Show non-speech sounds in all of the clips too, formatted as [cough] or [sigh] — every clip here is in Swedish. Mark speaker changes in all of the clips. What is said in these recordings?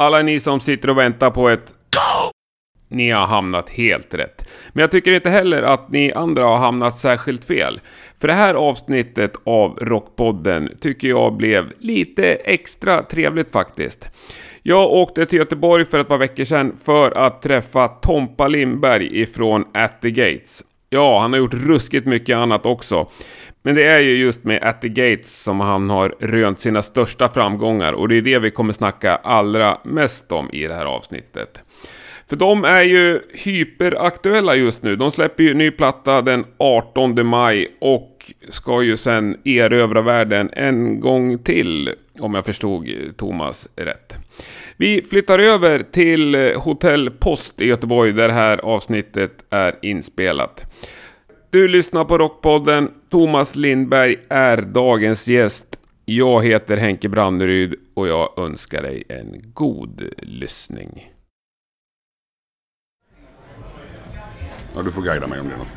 Speaker 1: Alla ni som sitter och väntar på ett ni har hamnat helt rätt. Men jag tycker inte heller att ni andra har hamnat särskilt fel. För det här avsnittet av Rockpodden tycker jag blev lite extra trevligt faktiskt. Jag åkte till Göteborg för ett par veckor sedan för att träffa Tompa Lindberg ifrån At the Gates. Ja, han har gjort ruskigt mycket annat också. Men det är ju just med At the Gates som han har rönt sina största framgångar och det är det vi kommer snacka allra mest om i det här avsnittet. För de är ju hyperaktuella just nu. De släpper ju ny platta den 18 maj och ska ju sen erövra världen en gång till, om jag förstod Thomas rätt. Vi flyttar över till Hotell Post i Göteborg där det här avsnittet är inspelat. Du lyssnar på Rockpodden. Thomas Lindberg är dagens gäst. Jag heter Henke Branneryd och jag önskar dig en god lyssning.
Speaker 2: Ja, du får guida mig om det är något.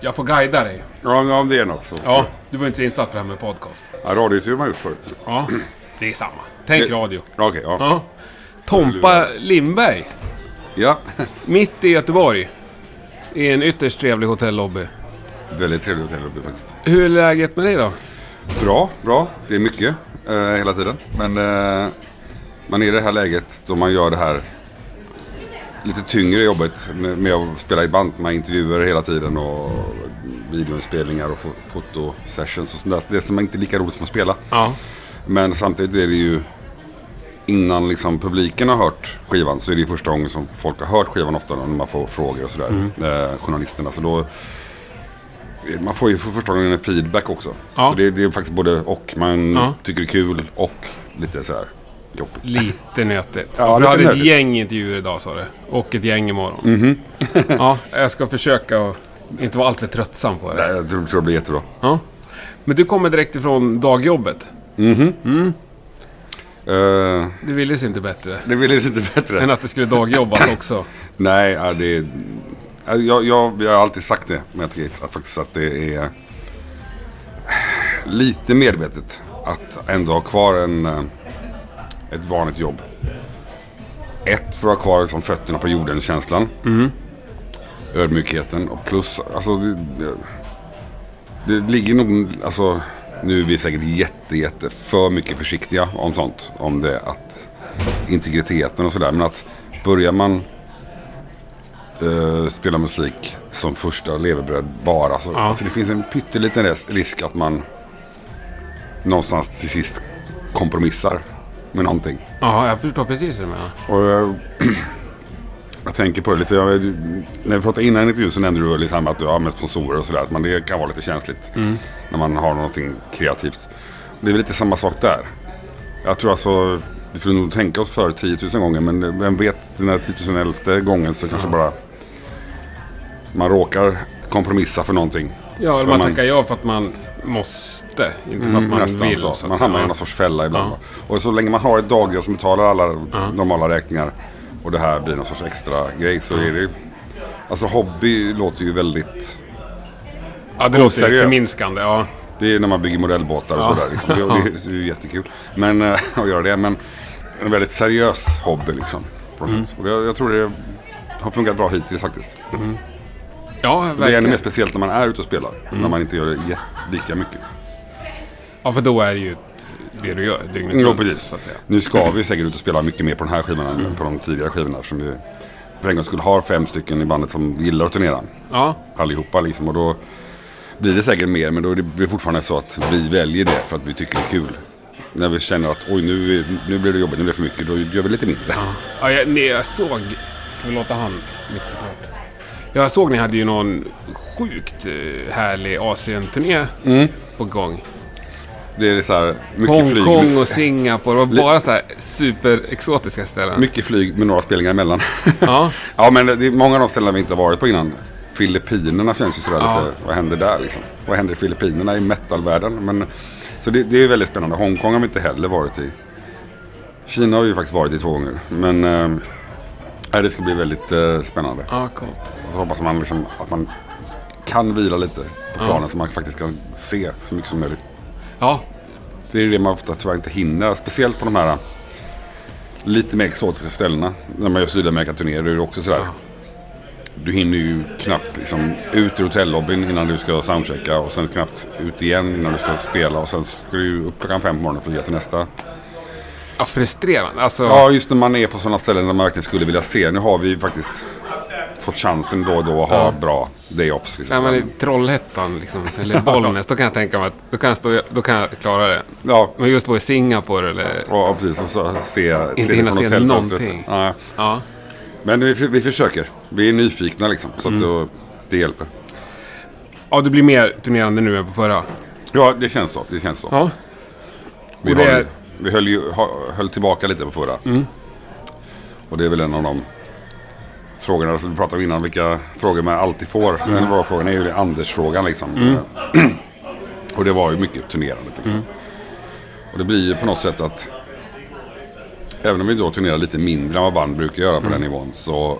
Speaker 1: Jag får guida dig.
Speaker 2: Ja, om det är något så.
Speaker 1: Ja, du var inte så insatt på det här med podcast.
Speaker 2: Ja, radiointervju har man gjort förut.
Speaker 1: Ja, det är samma. Tänk radio.
Speaker 2: Okej, ja.
Speaker 1: Ja. Tompa Lindberg,
Speaker 2: Ja.
Speaker 1: mitt i Göteborg. I en ytterst trevlig hotellobby.
Speaker 2: Väldigt trevligt hotell faktiskt.
Speaker 1: Hur är läget med dig då?
Speaker 2: Bra, bra. Det är mycket eh, hela tiden. Men eh, man är i det här läget då man gör det här lite tyngre jobbet med, med att spela i band. Man intervjuer hela tiden och videoinspelningar och fo- fotosessions och sånt där. Det som är inte lika roligt som att spela.
Speaker 1: Ja.
Speaker 2: Men samtidigt är det ju innan liksom publiken har hört skivan så är det ju första gången som folk har hört skivan ofta när man får frågor och sådär. Eh, journalisterna. Så då, man får ju för första gången en feedback också.
Speaker 1: Ja.
Speaker 2: Så det, det är faktiskt både och. Man
Speaker 1: Ja.
Speaker 2: tycker det är kul och lite sådär jobbigt.
Speaker 1: Lite nötigt.
Speaker 2: Ja,
Speaker 1: du hade ett
Speaker 2: nötigt.
Speaker 1: gäng intervjuer idag sa du. Och ett gäng imorgon. [laughs] ja, jag ska försöka att inte vara alltför tröttsam på det.
Speaker 2: Nej, Jag tror, det blir jättebra.
Speaker 1: Ja. Men du kommer direkt ifrån dagjobbet.
Speaker 2: Eh,
Speaker 1: Det ville sig inte bättre.
Speaker 2: det blir lite bättre.
Speaker 1: Än att det skulle dagjobbas också. [laughs]
Speaker 2: Nej, ja, det Alltså, jag, jag, jag har alltid sagt det med Gates, att faktiskt att det är lite medvetet att ändå ha kvar en, eh, ett vanligt jobb. Ett, för att ha kvar liksom, fötterna på jorden-känslan. Ödmjukheten och plus, alltså det, det, det ligger nog, alltså nu är vi säkert jätte, jätte för mycket försiktiga om sånt. Om det att integriteten och sådär. Men att börjar man eh, spela musik som första levebröd bara. Så,
Speaker 1: Ja.
Speaker 2: alltså det finns en pytteliten ris- risk att man någonstans till sist kompromissar med någonting.
Speaker 1: Ja, jag förstår precis hur du menar.
Speaker 2: Och jag, [clears throat] jag tänker på det lite. Jag, när vi pratade innan intervjun så nämnde du liksom att du har med sponsorer och sådär. Man, det kan vara lite känsligt när man har någonting kreativt. Det är väl lite samma sak där. Jag tror alltså, vi skulle nog tänka oss för 10 000 gånger. Men vem vet, den här 10 000 elfte gången så kanske bara man råkar kompromissa för någonting.
Speaker 1: Ja, eller
Speaker 2: För
Speaker 1: man
Speaker 2: man-
Speaker 1: tackar ja för att man måste. Inte för att
Speaker 2: Mm,
Speaker 1: man
Speaker 2: nästan
Speaker 1: vill.
Speaker 2: så.
Speaker 1: så
Speaker 2: Man hamnar i
Speaker 1: Ja.
Speaker 2: någon sorts fälla ibland.
Speaker 1: Ja.
Speaker 2: Och så länge man har ett dagjobb som betalar alla normala räkningar och det här blir någon sorts extra grej så är det ju... Alltså hobby låter ju väldigt...
Speaker 1: Ja, det låter
Speaker 2: Oseriöst.
Speaker 1: förminskande. Ja.
Speaker 2: Det är när man bygger modellbåtar och
Speaker 1: Ja.
Speaker 2: sådär. Liksom. Det, det är ju jättekul. Men äh, [laughs] att göra det. Men en väldigt seriös hobby liksom.
Speaker 1: Mm.
Speaker 2: Och det, jag tror det har funkat bra hittills faktiskt.
Speaker 1: Ja,
Speaker 2: Det är ännu
Speaker 1: verkligen.
Speaker 2: mer speciellt när man är ute och spelar.
Speaker 1: Mm.
Speaker 2: När man inte gör det lika mycket.
Speaker 1: Ja, för då är det ju det du gör dygnet runt,
Speaker 2: precis.
Speaker 1: så att säga.
Speaker 2: Nu ska vi säkert ut och spela mycket mer på den här skivan
Speaker 1: Mm.
Speaker 2: än på de tidigare skivorna. Eftersom vi för en gång skulle ha fem stycken i bandet som gillar att turnera.
Speaker 1: Ja,
Speaker 2: Allihopa liksom. Och då blir det säkert mer. Men då blir det fortfarande så att vi väljer det för att vi tycker det är kul. När vi känner att oj nu, nu blir det jobbigt, nu blir det för mycket. Då gör vi lite mindre.
Speaker 1: ja jag, nej, jag såg... Kan vi låta han mixa klart? Jag såg ni hade ju någon sjukt eh, härlig Asien-turné på gång.
Speaker 2: Det är så här mycket flyg.
Speaker 1: Hongkong och Singapore. Och bara så här superexotiska ställen.
Speaker 2: Mycket flyg med några spelningar emellan. [laughs]
Speaker 1: Ja,
Speaker 2: ja men det är många av de ställena vi inte har varit på innan. Filippinerna känns ju sådär
Speaker 1: Ja.
Speaker 2: lite, vad händer där liksom? Vad händer i Filippinerna i metalvärlden? Men, så det, det är väldigt spännande. Hongkong har vi inte heller varit i. Kina har vi ju faktiskt varit i två gånger. Men eh, nej, det ska bli väldigt eh, spännande.
Speaker 1: ja coolt.
Speaker 2: Och så hoppas man liksom att man kan vila lite på planen så man faktiskt kan se så mycket som möjligt.
Speaker 1: Ja,
Speaker 2: Det är det man ofta tyvärr inte hinner. Speciellt på de här lite mer exotiska ställena. När man gör Sydamerika-turnéer är det också sådär.
Speaker 1: Ja.
Speaker 2: Du hinner ju knappt liksom ut ur hotellobbyn innan du ska soundchecka och sen knappt ut igen innan du ska spela och sen ska du upp klockan fem på morgonen för att ge till nästa.
Speaker 1: Ja, frustrerande. Alltså,
Speaker 2: Ja, just när man är på sådana ställen där man verkligen skulle vilja se. Nu har vi ju faktiskt fått chansen då och då att ha
Speaker 1: Ja.
Speaker 2: bra day-offs. Liksom.
Speaker 1: Nej, men i Trollhättan liksom, eller [laughs] Bollnäs, då kan jag tänka mig att då kan jag, stå, då kan jag klara det.
Speaker 2: Ja,
Speaker 1: Men just vara i Singapore eller...
Speaker 2: ja, precis. Och så se,
Speaker 1: Inte
Speaker 2: se
Speaker 1: hinna se någonting.
Speaker 2: Ja.
Speaker 1: Ja.
Speaker 2: Men vi, vi försöker. Vi är nyfikna liksom. Så
Speaker 1: Mm.
Speaker 2: att då, det hjälper.
Speaker 1: ja, det blir mer turnerande nu än på förra.
Speaker 2: Ja, det känns så. Det känns så.
Speaker 1: Ja.
Speaker 2: Vi,
Speaker 1: Och det
Speaker 2: har,
Speaker 1: är-
Speaker 2: vi höll, ju, höll tillbaka lite på förra.
Speaker 1: Mm.
Speaker 2: Och det är väl en av de frågorna som vi pratade om innan. Vilka frågor man alltid får.
Speaker 1: Mm.
Speaker 2: Den bra frågan är ju Anders-frågan liksom. [clears throat] Och det var ju mycket turnerandet liksom.
Speaker 1: Mm.
Speaker 2: Och det blir ju på något sätt att Även om vi då turnerar lite mindre än vad band brukar göra på
Speaker 1: Mm.
Speaker 2: den nivån så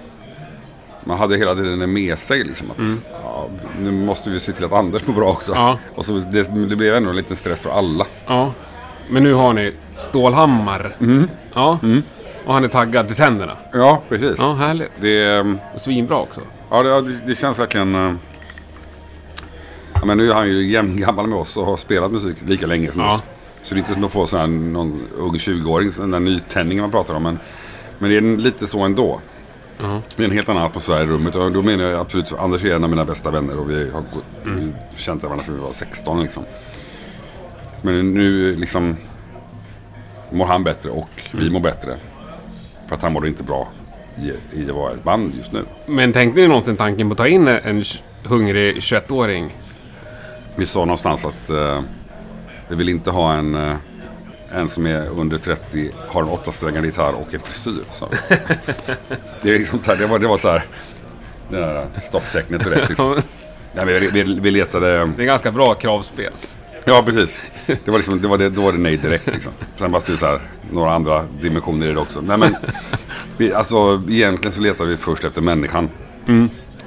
Speaker 2: man hade hela tiden med sig liksom att ja, nu måste vi se till att Anders mår bra också.
Speaker 1: Mm. Ja.
Speaker 2: Och så det, det blev ändå en liten stress för alla.
Speaker 1: ja. Men nu har ni Stålhammar. Ja. Och han är taggad till tänderna.
Speaker 2: Ja, precis.
Speaker 1: Ja, härligt.
Speaker 2: Det, ehm,
Speaker 1: Och svinbra också.
Speaker 2: ja, det, ja, det, det känns verkligen... eh, Ja, men nu är han ju jämngammal med oss och har spelat musik lika länge som
Speaker 1: Ja.
Speaker 2: oss. Så det är inte som att få sån här, någon ung 20-åring, den där nytändningen man pratar om. Men, men det är lite så ändå. Det är en helt annan atmosfär i rummet. Och då menar jag absolut, Anders är en av mina bästa vänner och vi har vi känt varandra sedan vi var 16 liksom. Men nu liksom mår han bättre och vi mår bättre. För att han mår inte bra i, i att vara ett band just nu.
Speaker 1: Men tänkte ni någonsin tanken på att ta in en hungrig 21-åring?
Speaker 2: Vi sa någonstans att eh, vi vill inte ha en, eh, en som är under 30, har en åttasträngad gitarr och en frisyr. vi. [laughs] det, är liksom så här, det, var, det var så här, det där stopptecknet direkt. Liksom. Nej, vi, vi, vi letade...
Speaker 1: Det är ganska bra kravspec.
Speaker 2: Ja, precis. [laughs] Det var, liksom, det var det, då var det nej direkt. Liksom. Sen var det så här, några andra dimensioner i det också. Nej, men, vi, alltså, egentligen så letade vi först efter människan.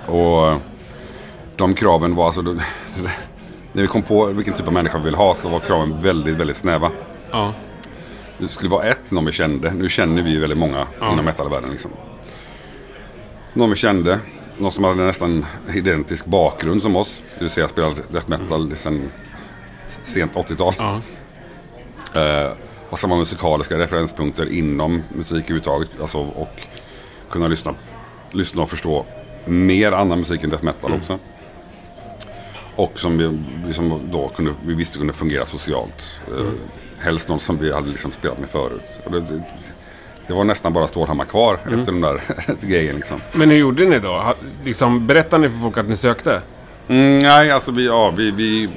Speaker 2: Och de kraven var alltså... då- [laughs] När vi kom på vilken typ av människa vi vill ha så var kraven väldigt, väldigt snäva.
Speaker 1: Ja.
Speaker 2: Det skulle vara ett, någon vi kände. Nu känner vi ju väldigt många inom metalvärlden. Liksom. Någon vi kände. Någon som hade nästan identisk bakgrund som oss. Det vill säga spelat death metal sedan sent 80-tal.
Speaker 1: Ja.
Speaker 2: Eh, och samma musikaliska referenspunkter inom musik överhuvudtaget. Alltså, och kunna lyssna, lyssna och förstå mer annan musik än death metal också. Och som vi, vi, som då kunde, vi visste kunde fungera socialt. Eh, helst någon som vi hade liksom spelat med förut. Det, det var nästan bara Stålhammar kvar efter den där [laughs] grejen. Liksom.
Speaker 1: Men hur gjorde ni då? Ha- Liksom, berättade ni för folk att ni sökte?
Speaker 2: Mm, nej, alltså vi, ja, vi, vi,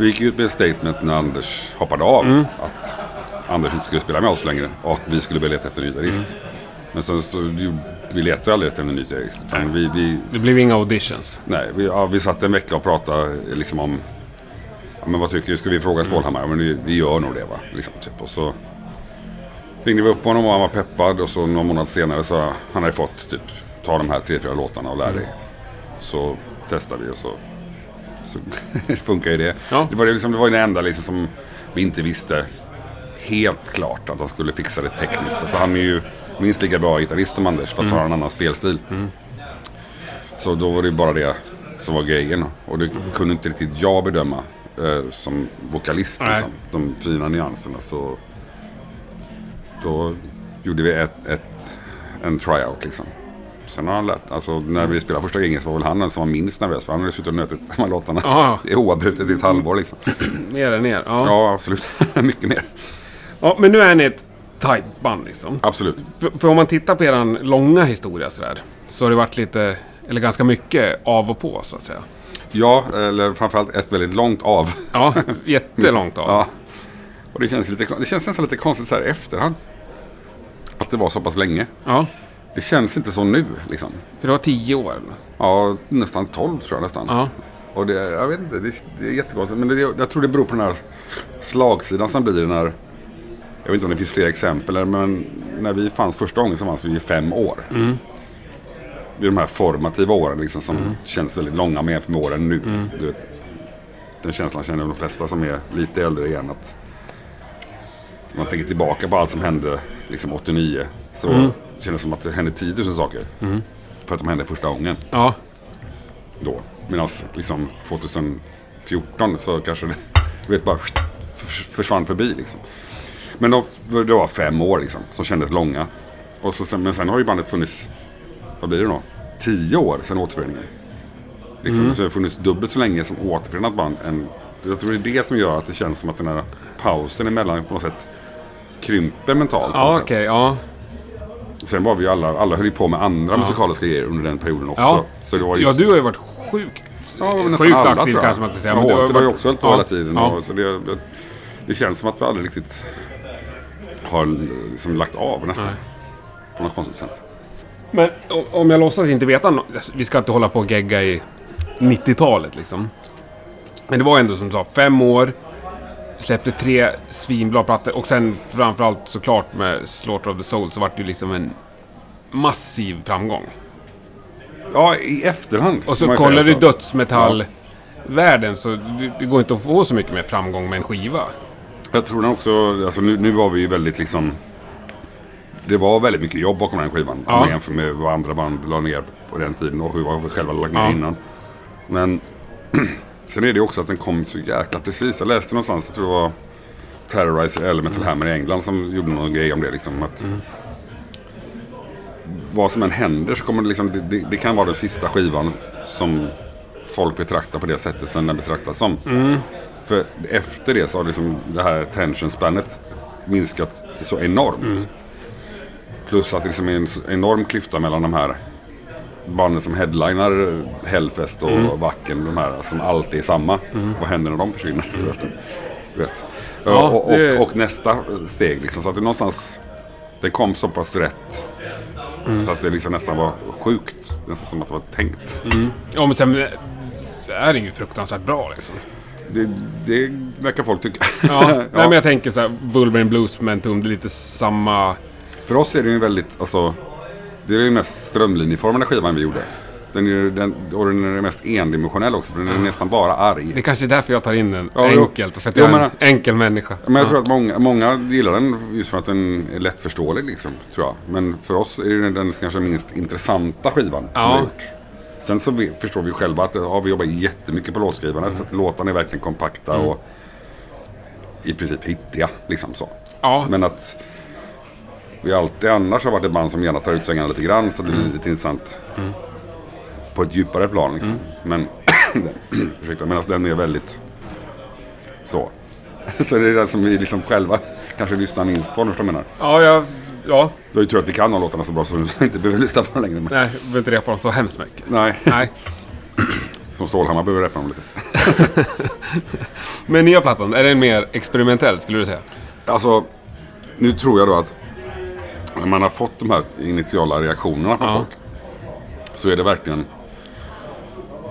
Speaker 2: vi gick ut med ett statement när Anders hoppade av. Att Anders inte skulle spela med oss längre och vi skulle börja leta efter en ny gitarrist. Men sen så, vi letade aldrig efter en ny gitarrist. Vi, vi,
Speaker 1: Det blev inga auditions.
Speaker 2: nej, vi, ja, vi satt en vecka och pratade liksom om ja, men vad tycker du? Ska vi fråga Stålhammar? Ja, men vi, vi gör nog det va. Liksom, typ. Och så ringde vi upp honom och han var peppad och så någon månad senare så han hade fått typ ta de här tre, fyra låtarna och lär dig. Så testade vi och så, så [laughs] funkar ju det.
Speaker 1: Ja.
Speaker 2: Det var ju liksom, det var det enda liksom som vi inte visste helt klart att han skulle fixa det tekniskt. Alltså han är ju minst lika bra gitarrist som Anders fast har han en annan spelstil. Så då var det bara det som var grejen. Och det kunde inte riktigt jag bedöma eh, som vokalist. Liksom, de fina nyanserna. Så då gjorde vi ett, ett, en tryout liksom. Sen har han lärt, alltså när vi spelade första gången så var väl han den som var minst nervös för han hade suttit och nötit de här låtarna.
Speaker 1: Ja. [laughs]
Speaker 2: Oavbrutet i ett halvår liksom. [clears throat]
Speaker 1: Mer än er. Ja.
Speaker 2: Ja, absolut. [laughs] Mycket mer.
Speaker 1: ja. Men nu är ni ett tight band liksom.
Speaker 2: Absolut.
Speaker 1: För, för om man tittar på er långa historia sådär. Så har det varit lite, eller ganska mycket av och på så att säga.
Speaker 2: Ja, eller framförallt ett väldigt långt av.
Speaker 1: Ja, [laughs] jättelångt av.
Speaker 2: Ja. Och det känns, lite, det känns nästan lite konstigt så här i efterhand. Att det var så pass länge.
Speaker 1: Ja,
Speaker 2: Det känns inte så nu liksom.
Speaker 1: för det var tio år. eller?
Speaker 2: Ja, nästan 12 tror jag nästan.
Speaker 1: Ja.
Speaker 2: Och det, jag vet inte, det, det är jättekonstigt. Men det, jag tror det beror på den här slagsidan som blir när... Jag vet inte om det finns fler exempel, men när vi fanns första gången så fanns vi i fem år. Det är de här formativa åren liksom, som känns väldigt långa med för åren nu. Du vet, den känslan känner de flesta som är lite äldre igen. Att man tänker tillbaka på allt som hände liksom 89 så
Speaker 1: Mm.
Speaker 2: Kändes som att det hände 10 000 saker. För att de hände första gången
Speaker 1: Ja.
Speaker 2: då. Medan liksom 2014 så kanske det du vet, bara förs- försvann förbi liksom. Men då, det var fem år liksom, som kändes långa. Och så, men sen har ju bandet funnits, vad blir det då? Tio år sedan återföreningen. Liksom, Så det har funnits dubbelt så länge som återförenat band. Än, jag tror det är det som gör att det känns som att den här pausen emellan på något sätt krymper mentalt.
Speaker 1: Ja, okej. ja.
Speaker 2: Sen var vi ju alla, alla höll ju på med andra musikaliska grejer under den perioden också.
Speaker 1: Ja.
Speaker 2: Så det var ju
Speaker 1: ja, du har ju varit sjukt,
Speaker 2: Ja, nästan
Speaker 1: sjukt
Speaker 2: alla
Speaker 1: aktiv
Speaker 2: tror jag.
Speaker 1: kanske man ska säga.
Speaker 2: Ja,
Speaker 1: du har
Speaker 2: ju också hållit på
Speaker 1: ja.
Speaker 2: hela tiden.
Speaker 1: Ja.
Speaker 2: Och, så det, det, känns som att vi aldrig riktigt har liksom lagt av nästan.
Speaker 1: Nej.
Speaker 2: På något konstigt sätt.
Speaker 1: Men om jag låtsas inte veta no- Vi ska inte hålla på och gegga i 90-talet liksom. Men det var ändå som du sa, fem år. Släppte tre svinbra plattor och sen framförallt såklart med Slaughter of the Soul så vart det ju liksom en massiv framgång.
Speaker 2: Ja, i efterhand.
Speaker 1: Och så kollar du dödsmetallvärlden så det, går inte att få så mycket med framgång med en skiva.
Speaker 2: Jag tror den också, alltså nu, nu var vi ju väldigt liksom... Det var väldigt mycket jobb bakom den skivan.
Speaker 1: Ja.
Speaker 2: Om man jämför med vad andra band la ner på den tiden och hur vi själva lagt ner
Speaker 1: Ja.
Speaker 2: innan. Men [clears throat] sen är det också att den kom så jäkla precis. Jag läste någonstans, jag tror det var Terrorizer eller Metal Hammer i England som gjorde någon grej om det. Liksom, att Vad som än händer så kommer det liksom, det, det, det kan vara den sista skivan som folk betraktar på det sättet som den betraktas som. För efter det så har liksom det här attention spannet minskat så enormt. Plus att det liksom är en enorm klyfta mellan de här banden som headlinar Hellfest och Wacken, de här som alltid är samma. Vad händer när de försvinner [laughs] förresten? Vet.
Speaker 1: Ja,
Speaker 2: och,
Speaker 1: det-
Speaker 2: och nästa steg liksom. Så att det någonstans, det kom så pass rätt. Så att det liksom nästan var sjukt. Nästan som att det var tänkt.
Speaker 1: Ja men sen är det ju fruktansvärt bra liksom.
Speaker 2: Det, det verkar folk tycka. [laughs]
Speaker 1: Ja, Nej, men jag tänker så här, Wolverine Blues Momentum, det är lite samma...
Speaker 2: För oss är det ju väldigt, alltså, det är ju mest strömlinjeformade skivan vi gjorde. Den är, den, och den är mest endimensionell också, för den är nästan bara arg.
Speaker 1: Det kanske är därför jag tar in den
Speaker 2: Ja,
Speaker 1: enkelt. För att jag är en
Speaker 2: men-
Speaker 1: enkel människa.
Speaker 2: Men jag tror att många, många gillar den just för att den är lättförståelig liksom, tror jag. Men för oss är det den kanske minst intressanta skivan som
Speaker 1: Ja.
Speaker 2: vi har gjort. Sen så vi, förstår vi själva att ja, vi jobbar jättemycket på låtskrivandet så att låtarna är verkligen kompakta och i princip hittiga. Liksom så.
Speaker 1: Ja,
Speaker 2: Men att vi alltid annars har varit ett band som gärna tar ut svängarna lite grann så det blir lite intressant. På ett djupare plan liksom. Men, [clears throat] ursäkta, medan den är väldigt så. [laughs] så det är den som vi liksom själva kanske lyssnar minst på om du förstår menar.
Speaker 1: ja, jag, ja.
Speaker 2: Du har ju tur att vi kan de låtarna så bra så du [laughs] inte behöver lyssna på dem längre. Men,
Speaker 1: Nej, jag behöver inte repa dem så hemskt mycket.
Speaker 2: nej,
Speaker 1: Nej. [clears throat]
Speaker 2: som Stålhammar behöver räppa dem lite. [laughs]
Speaker 1: Men nya plattan, är den mer experimentell skulle du säga?
Speaker 2: Alltså, nu tror jag då att när man har fått de här initiala reaktionerna från
Speaker 1: Ja.
Speaker 2: folk så är det verkligen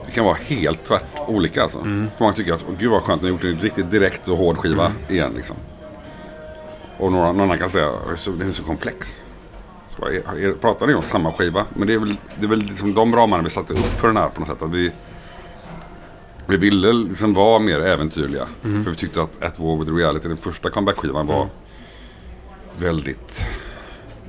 Speaker 2: det kan vara helt tvärt olika alltså. För många tycker att "Åh, gud vad skönt, ni har gjort en riktigt direkt och hård skiva igen liksom. Och några, någon kan säga den är så komplex. Så bara, är, är, pratar ni om samma skiva? Men det är väl, det är väl liksom de ramarna vi satte upp för den här på något sätt. Att vi, vi ville liksom vara mer äventyrliga. För vi tyckte att At War with Reality, den första comeback-skivan var väldigt...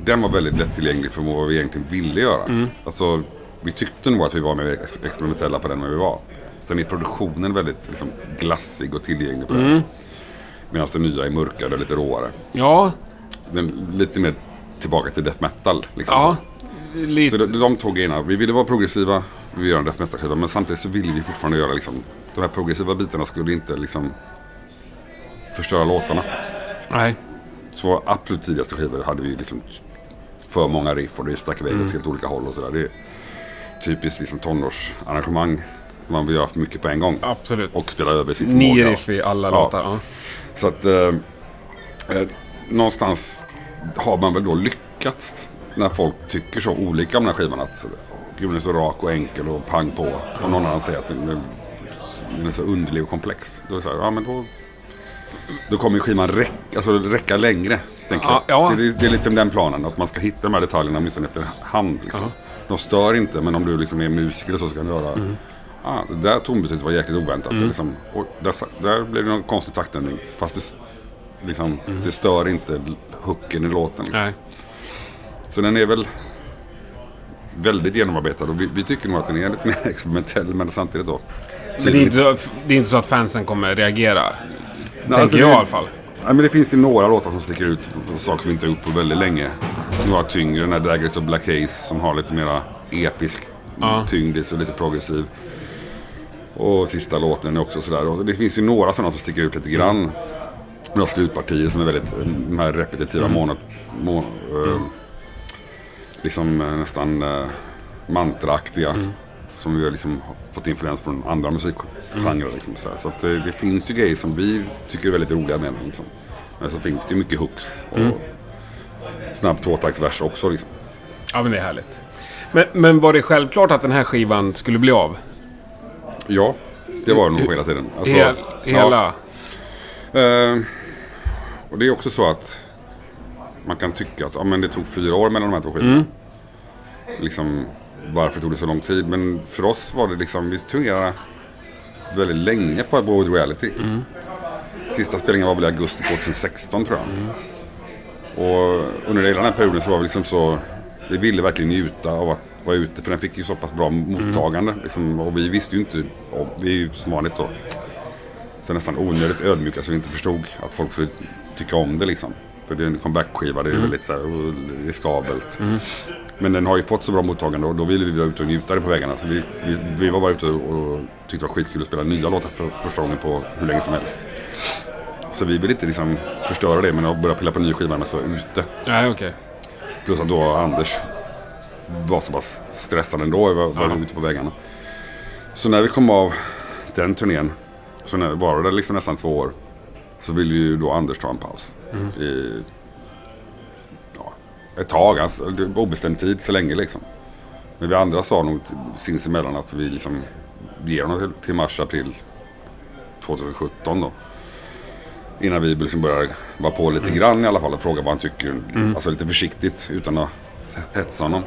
Speaker 2: Den var väldigt lättillgänglig för vad vi egentligen ville göra. Alltså, vi tyckte nog att vi var mer ex- experimentella på den än vi var. Sen är produktionen väldigt liksom, glassig och tillgänglig på den. Medan den nya är mörkare och lite råare.
Speaker 1: Ja,
Speaker 2: Den, lite mer tillbaka till death metal. Liksom,
Speaker 1: ja.
Speaker 2: så.
Speaker 1: Lite.
Speaker 2: Så de, de två grejerna. Vi ville vara progressiva, vi ville göra en death metal-skiva. Men samtidigt så ville vi fortfarande göra liksom, de här progressiva bitarna skulle inte liksom förstöra låtarna.
Speaker 1: Nej.
Speaker 2: Så våra absolut tidigaste skivor hade vi liksom för många riff och det stack iväg åt helt olika håll och sådär. Det är typiskt liksom tonårsarrangemang. Man vill göra för mycket på en gång.
Speaker 1: Absolut.
Speaker 2: Och spela över sin förmåga.
Speaker 1: Nio riff i alla
Speaker 2: Ja.
Speaker 1: låtar. Ja.
Speaker 2: Så att eh, eh, någonstans har man väl då lyckats när folk tycker så olika om den här skivan. Att den är så rak och enkel och pang på. Och någon annan säger att den, den, den är så underlig och komplex. Då är det så här, ja men då, då kommer ju skivan räcka, alltså, räcka längre. Tänker
Speaker 1: Ja,
Speaker 2: jag.
Speaker 1: ja.
Speaker 2: Det, det, är lite den planen, att man ska hitta de här detaljerna åtminstone efter hand. Liksom. De stör inte, men om du liksom är musiker så, kan du höra
Speaker 1: Mm.
Speaker 2: Ah, det där tonbytet var jäkligt oväntat. Liksom. Och där, där blev det någon konstig taktändring. Fast det, liksom, det stör inte hooken i låten. Liksom.
Speaker 1: Nej.
Speaker 2: Så den är väl väldigt genomarbetad och vi, vi tycker nog att den är lite mer [laughs] experimentell men samtidigt då.
Speaker 1: Men det är, inte så, det är inte så att fansen kommer reagera. Tänker
Speaker 2: alltså
Speaker 1: jag
Speaker 2: det-
Speaker 1: i alla fall.
Speaker 2: Ja, men det finns ju några låtar som sticker ut. Saker som inte har gjort på väldigt länge. Några tyngre. Den här Daggers of Black Haze som har lite mera episk
Speaker 1: Ja.
Speaker 2: tyngd och lite progressiv. Och sista låten är också sådär. Och det finns ju några sådana som sticker ut lite grann. Några slutpartier som är väldigt, de här repetitiva
Speaker 1: Mm.
Speaker 2: månad, må, eh, liksom eh, nästan uh, mantraaktiga.
Speaker 1: Mm.
Speaker 2: Som vi liksom fått influens från andra musikgenrer. Liksom, så så att, eh, det finns ju grejer som vi tycker är väldigt roliga med den. Liksom. Men så finns det ju mycket hooks och
Speaker 1: Mm.
Speaker 2: snabb tvåtaktsvers också. Liksom.
Speaker 1: Ja, men det är härligt. Men, men var det självklart att den här skivan skulle bli av?
Speaker 2: Ja, det var det nog hela tiden. Alltså,
Speaker 1: Hel, hela?
Speaker 2: Eh, och det är också så att man kan tycka att ja, men det tog fyra år mellan de här två skivorna. Liksom, varför tog det så lång tid? Men för oss var det liksom, vi turnerade väldigt länge på Broad Reality. Sista spelningen var väl i augusti 2016 tror jag. Och under hela den här perioden så var vi liksom så, vi ville verkligen njuta av att vara ute för den fick ju så pass bra mottagande. Liksom, och vi visste ju inte, och vi är ju som vanligt då, så nästan onödigt ödmjuka så vi inte förstod att folk skulle tycka om det liksom. För det är en comeback-skiva, det är väldigt så här, oh, riskabelt. Men den har ju fått så bra mottagande och då ville vi vara ute och njuta det på vägarna. Så vi, vi, vi var bara ute och tyckte det var skitkul att spela nya låtar för första gången på hur länge som helst. Så vi ville inte liksom förstöra det men att börja pilla på nya skivan medan vi var ute.
Speaker 1: Nej, okej.
Speaker 2: Plus att då Anders var så pass stressad ändå över att vara ute på vägarna. Så när vi kom av den turnén, så när, var det liksom nästan två år, så ville ju då Anders ta en paus. I, ja, ett tag, alltså, obestämd tid så länge liksom. Men vi andra sa nog sinsemellan att vi liksom ger honom till, till mars, april 2017 då. Innan vi liksom börjar vara på lite grann i alla fall och fråga vad han tycker. Alltså lite försiktigt utan att hetsa honom.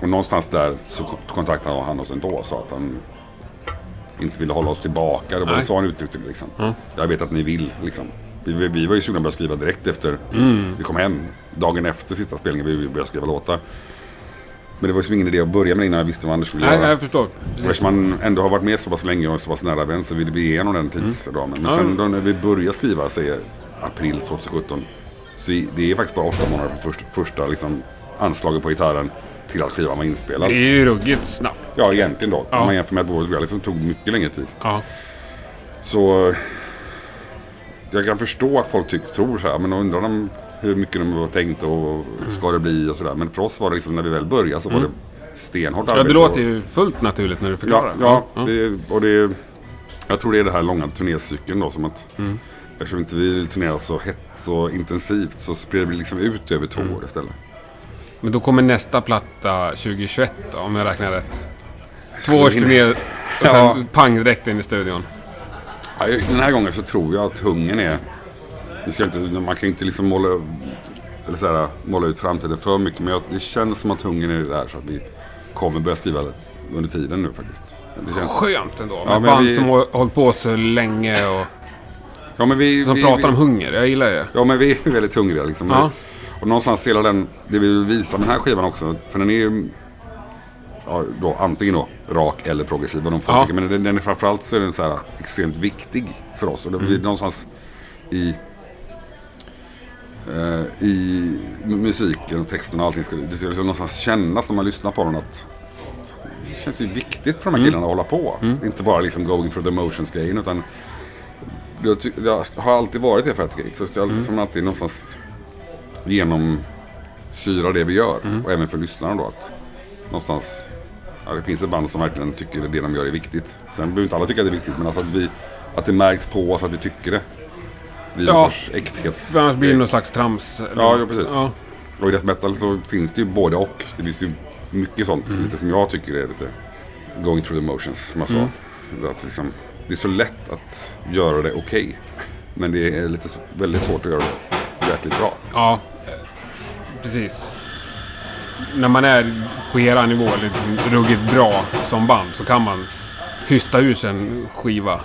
Speaker 2: Och någonstans där så kontaktade han oss ändå och sa att han inte ville hålla oss tillbaka. Det var
Speaker 1: Nej.
Speaker 2: så han uttryckte det liksom. Jag vet att ni vill liksom. Vi, vi, var ju sugna på att börja skriva direkt efter vi kom hem. Dagen efter sista spelningen vi börja skriva låtar. Men det var ju som ingen idé att börja med innan jag visste vad Anders skulle
Speaker 1: Nej,
Speaker 2: göra.
Speaker 1: jag förstår.
Speaker 2: Eftersom man ändå har varit med så pass länge och så pass nära vän så ville vi ge honom den tidsramen. Men
Speaker 1: Ja.
Speaker 2: sen då när vi började skriva, säger april 2017. Så det är faktiskt bara åtta månader från först, första liksom, anslaget på gitarren till att skivan var inspelad.
Speaker 1: Det är ju ruggigt snabbt.
Speaker 2: Ja, egentligen då.
Speaker 1: Ja.
Speaker 2: Om man jämför med Bored Reality som tog mycket längre tid.
Speaker 1: Ja.
Speaker 2: Så jag kan förstå att folk tycker, tror så här, men undrar de hur mycket de var tänkt och ska det bli och sådär. Men för oss var det liksom när vi väl började så var det stenhårt
Speaker 1: ja, det
Speaker 2: arbete
Speaker 1: låter ju fullt naturligt när du förklarar.
Speaker 2: Ja, ja, Det, och det, jag tror det är det här långa turnécykeln då som att eftersom inte vi turnerar så hett så intensivt så sprider vi liksom ut över två år istället.
Speaker 1: Men då kommer nästa platta 2021 då, om jag räknar rätt. Två års turné och sen
Speaker 2: Ja.
Speaker 1: pang direkt in i studion.
Speaker 2: Ja, Den här gången så tror jag att hungern är... Det ska inte, man kan ju inte liksom måla, eller så här, måla ut framtiden för mycket men jag, det känns som att hungern är där så att vi kommer börja skriva under tiden nu faktiskt. Det känns,
Speaker 1: Skönt ändå. Med
Speaker 2: Ja,
Speaker 1: band
Speaker 2: vi-
Speaker 1: som har hållit på så länge och
Speaker 2: ja, men vi,
Speaker 1: som
Speaker 2: vi,
Speaker 1: pratar
Speaker 2: vi,
Speaker 1: om hunger. Jag gillar det.
Speaker 2: Ja, men vi är väldigt hungriga liksom.
Speaker 1: Ja.
Speaker 2: Och någonstans hela den, det vi vill visa med den här skivan också, för den är ju ja, då, antingen då rak eller progressiv, vad de får
Speaker 1: Ja.
Speaker 2: tycka. Men den, den är framförallt så är den så här extremt viktig för oss. Och det,
Speaker 1: Mm.
Speaker 2: vi, någonstans i, eh, i mu- musiken och texten och allting, ska, det ska liksom någonstans kännas när man lyssnar på den att det känns ju viktigt för de här
Speaker 1: Mm.
Speaker 2: killarna att hålla på. Inte bara liksom going for the motions-grejen utan jag, jag har alltid varit det för ett gate. Så ska
Speaker 1: Mm.
Speaker 2: liksom alltid någonstans genomsyra det vi gör.
Speaker 1: Mm.
Speaker 2: Och även för lyssnarna då. Att någonstans, ja, det finns ett band som verkligen tycker att det de gör är viktigt. Sen behöver inte alla tycka att det är viktigt. Men alltså att, vi, att det märks på oss att vi tycker det. Blir
Speaker 1: Ja.
Speaker 2: någon sorts äkthets...
Speaker 1: Annars blir det någon slags trams.
Speaker 2: Ja, jo, precis.
Speaker 1: Ja.
Speaker 2: Och i death metal så finns det ju både och. Det finns ju mycket sånt,
Speaker 1: Mm.
Speaker 2: lite som jag tycker är lite going through the motions, som jag sa.
Speaker 1: Mm.
Speaker 2: Att liksom, det är så lätt att göra det okej. Men det är lite, väldigt svårt att göra det jäkligt bra.
Speaker 1: Ja, precis. När man är på era nivå, liksom ruggigt bra som band, så kan man hysta ur sig en skiva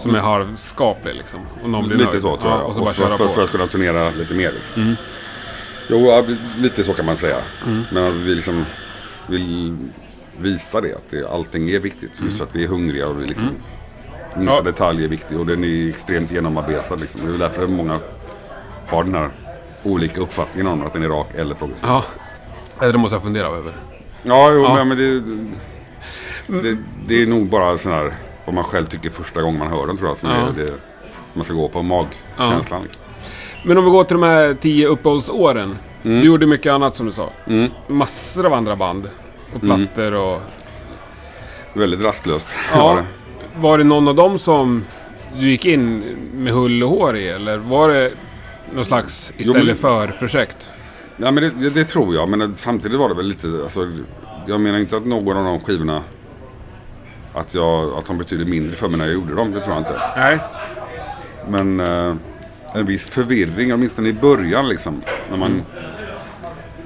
Speaker 1: som är halvskaplig liksom. Och någon blir
Speaker 2: Lite
Speaker 1: nöjd.
Speaker 2: så tror
Speaker 1: ja,
Speaker 2: jag.
Speaker 1: Och så bara
Speaker 2: för,
Speaker 1: köra
Speaker 2: för,
Speaker 1: på.
Speaker 2: för att kunna turnera lite mer. Liksom.
Speaker 1: Mm.
Speaker 2: Jo, ja, lite så kan man säga.
Speaker 1: Mm.
Speaker 2: Men vi liksom vill visa det. Att det, allting är viktigt. Just för att vi är hungriga och vi liksom... Minsta
Speaker 1: Mm. Ja.
Speaker 2: detalj är viktig och den är extremt genomarbetad. Liksom. Det är därför många har den här olika uppfattningen om att den är rak eller progressiv.
Speaker 1: Ja. Det måste jag fundera över.
Speaker 2: Ja, jo,
Speaker 1: Ja.
Speaker 2: men- men det, det, det är nog bara sån här vad man själv tycker första gången man hör den tror jag. Som
Speaker 1: Ja.
Speaker 2: är det man ska gå på magkänslan. Liksom.
Speaker 1: Men om vi går till de här tio uppehållsåren.
Speaker 2: Mm.
Speaker 1: Du gjorde mycket annat som du sa. Massor av andra band. Och
Speaker 2: Mm.
Speaker 1: plattor och...
Speaker 2: Väldigt rastlöst [laughs] var
Speaker 1: Ja.
Speaker 2: det.
Speaker 1: Var det någon av dem som du gick in med hull och hår i? Eller var det någon slags istället för-projekt?
Speaker 2: Ja, men det, det, det tror jag, men samtidigt var det väl lite... Alltså, jag menar inte att någon av de skivorna... Att, jag, att de betyder mindre för mig när jag gjorde dem, det tror jag inte.
Speaker 1: Nej.
Speaker 2: Men eh, en viss förvirring, åtminstone i början liksom. När man,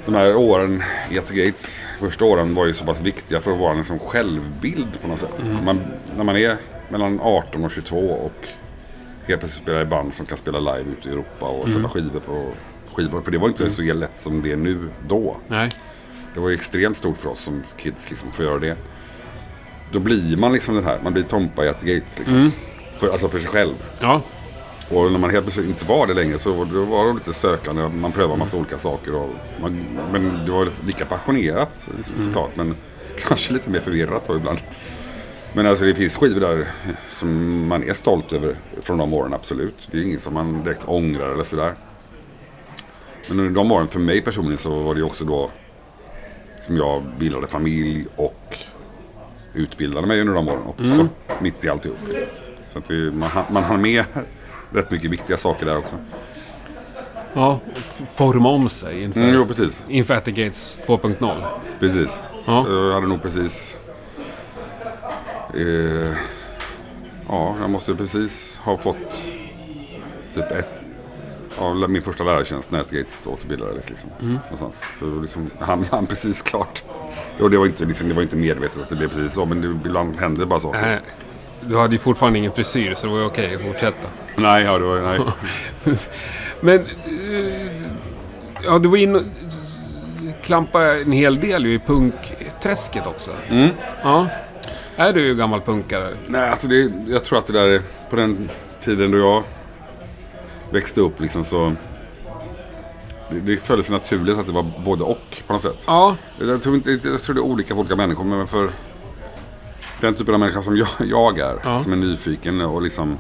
Speaker 2: De här åren i At Gates, första åren var ju så pass viktiga för att vara en självbild på något sätt. Man, när man är mellan 18 och 22 och helt plötsligt spelar i band som kan spela live ute i Europa och sätta skivor på skivor. För det var inte så lätt som det är nu då.
Speaker 1: Nej.
Speaker 2: Det var ju extremt stort för oss som kids liksom, att få göra det. Då blir man liksom det här, man blir Tompa i At Gates. Liksom. För, alltså för sig själv.
Speaker 1: Ja.
Speaker 2: Och när man helt plötsligt inte var det längre så var det lite sökande. Man prövade massa olika saker. Och man, men det var lika passionerat liksom, såklart. Men [laughs] kanske lite mer förvirrat då ibland. Men alltså det finns skivor där som man är stolt över från de åren, absolut. Det är inget som man direkt ångrar eller sådär. Men under de åren för mig personligen så var det också då som jag bildade familj och utbildade mig under de åren också. Mitt i alltihop. Så att det, man, man hann med [laughs] rätt mycket viktiga saker där också.
Speaker 1: Ja. Forma om sig inför,
Speaker 2: Mm, jo, precis.
Speaker 1: inför Gates 2.0.
Speaker 2: Precis.
Speaker 1: Ja.
Speaker 2: Jag hade nog precis... Eh, ja, jag måste precis ha fått typ ett... Ja, min första lärartjänst när Gates återbildades. Liksom, någonstans. Så liksom, han han precis klart. Och det var, inte, liksom, det var inte medvetet att det blev precis så, men det, ibland händer det bara så.
Speaker 1: Nej. Du hade ju fortfarande ingen frisyr så det var ju okej att fortsätta.
Speaker 2: Nej, ja, det var, nej. [laughs]
Speaker 1: Men... eh, Ja, du var inne och klampa en hel del ju i punkträsket också.
Speaker 2: Mm.
Speaker 1: Ja. Är du gammal punkare?
Speaker 2: Nej, alltså det, jag tror att det där är på den tiden då jag växte upp liksom så... Det, det föll sig naturligt att det var både och på något sätt.
Speaker 1: Ja.
Speaker 2: Jag tror, inte, jag tror det är olika för olika människor men för den typen av människa som jag, jag är,
Speaker 1: Ja.
Speaker 2: som är nyfiken och liksom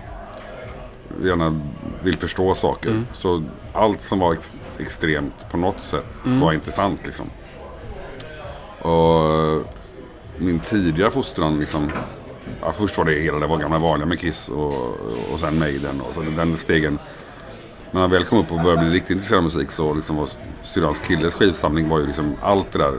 Speaker 2: gärna vill förstå saker. Så allt som var ex, extremt på något sätt var intressant liksom. Och min tidigare fostran liksom, ja, först var det hela det var gamla vanliga med Kiss och, och sen Maiden och så den stegen. När man väl kom upp och började bli riktigt intresserad av musik så liksom var syrrans killes skivsamling var ju liksom allt det där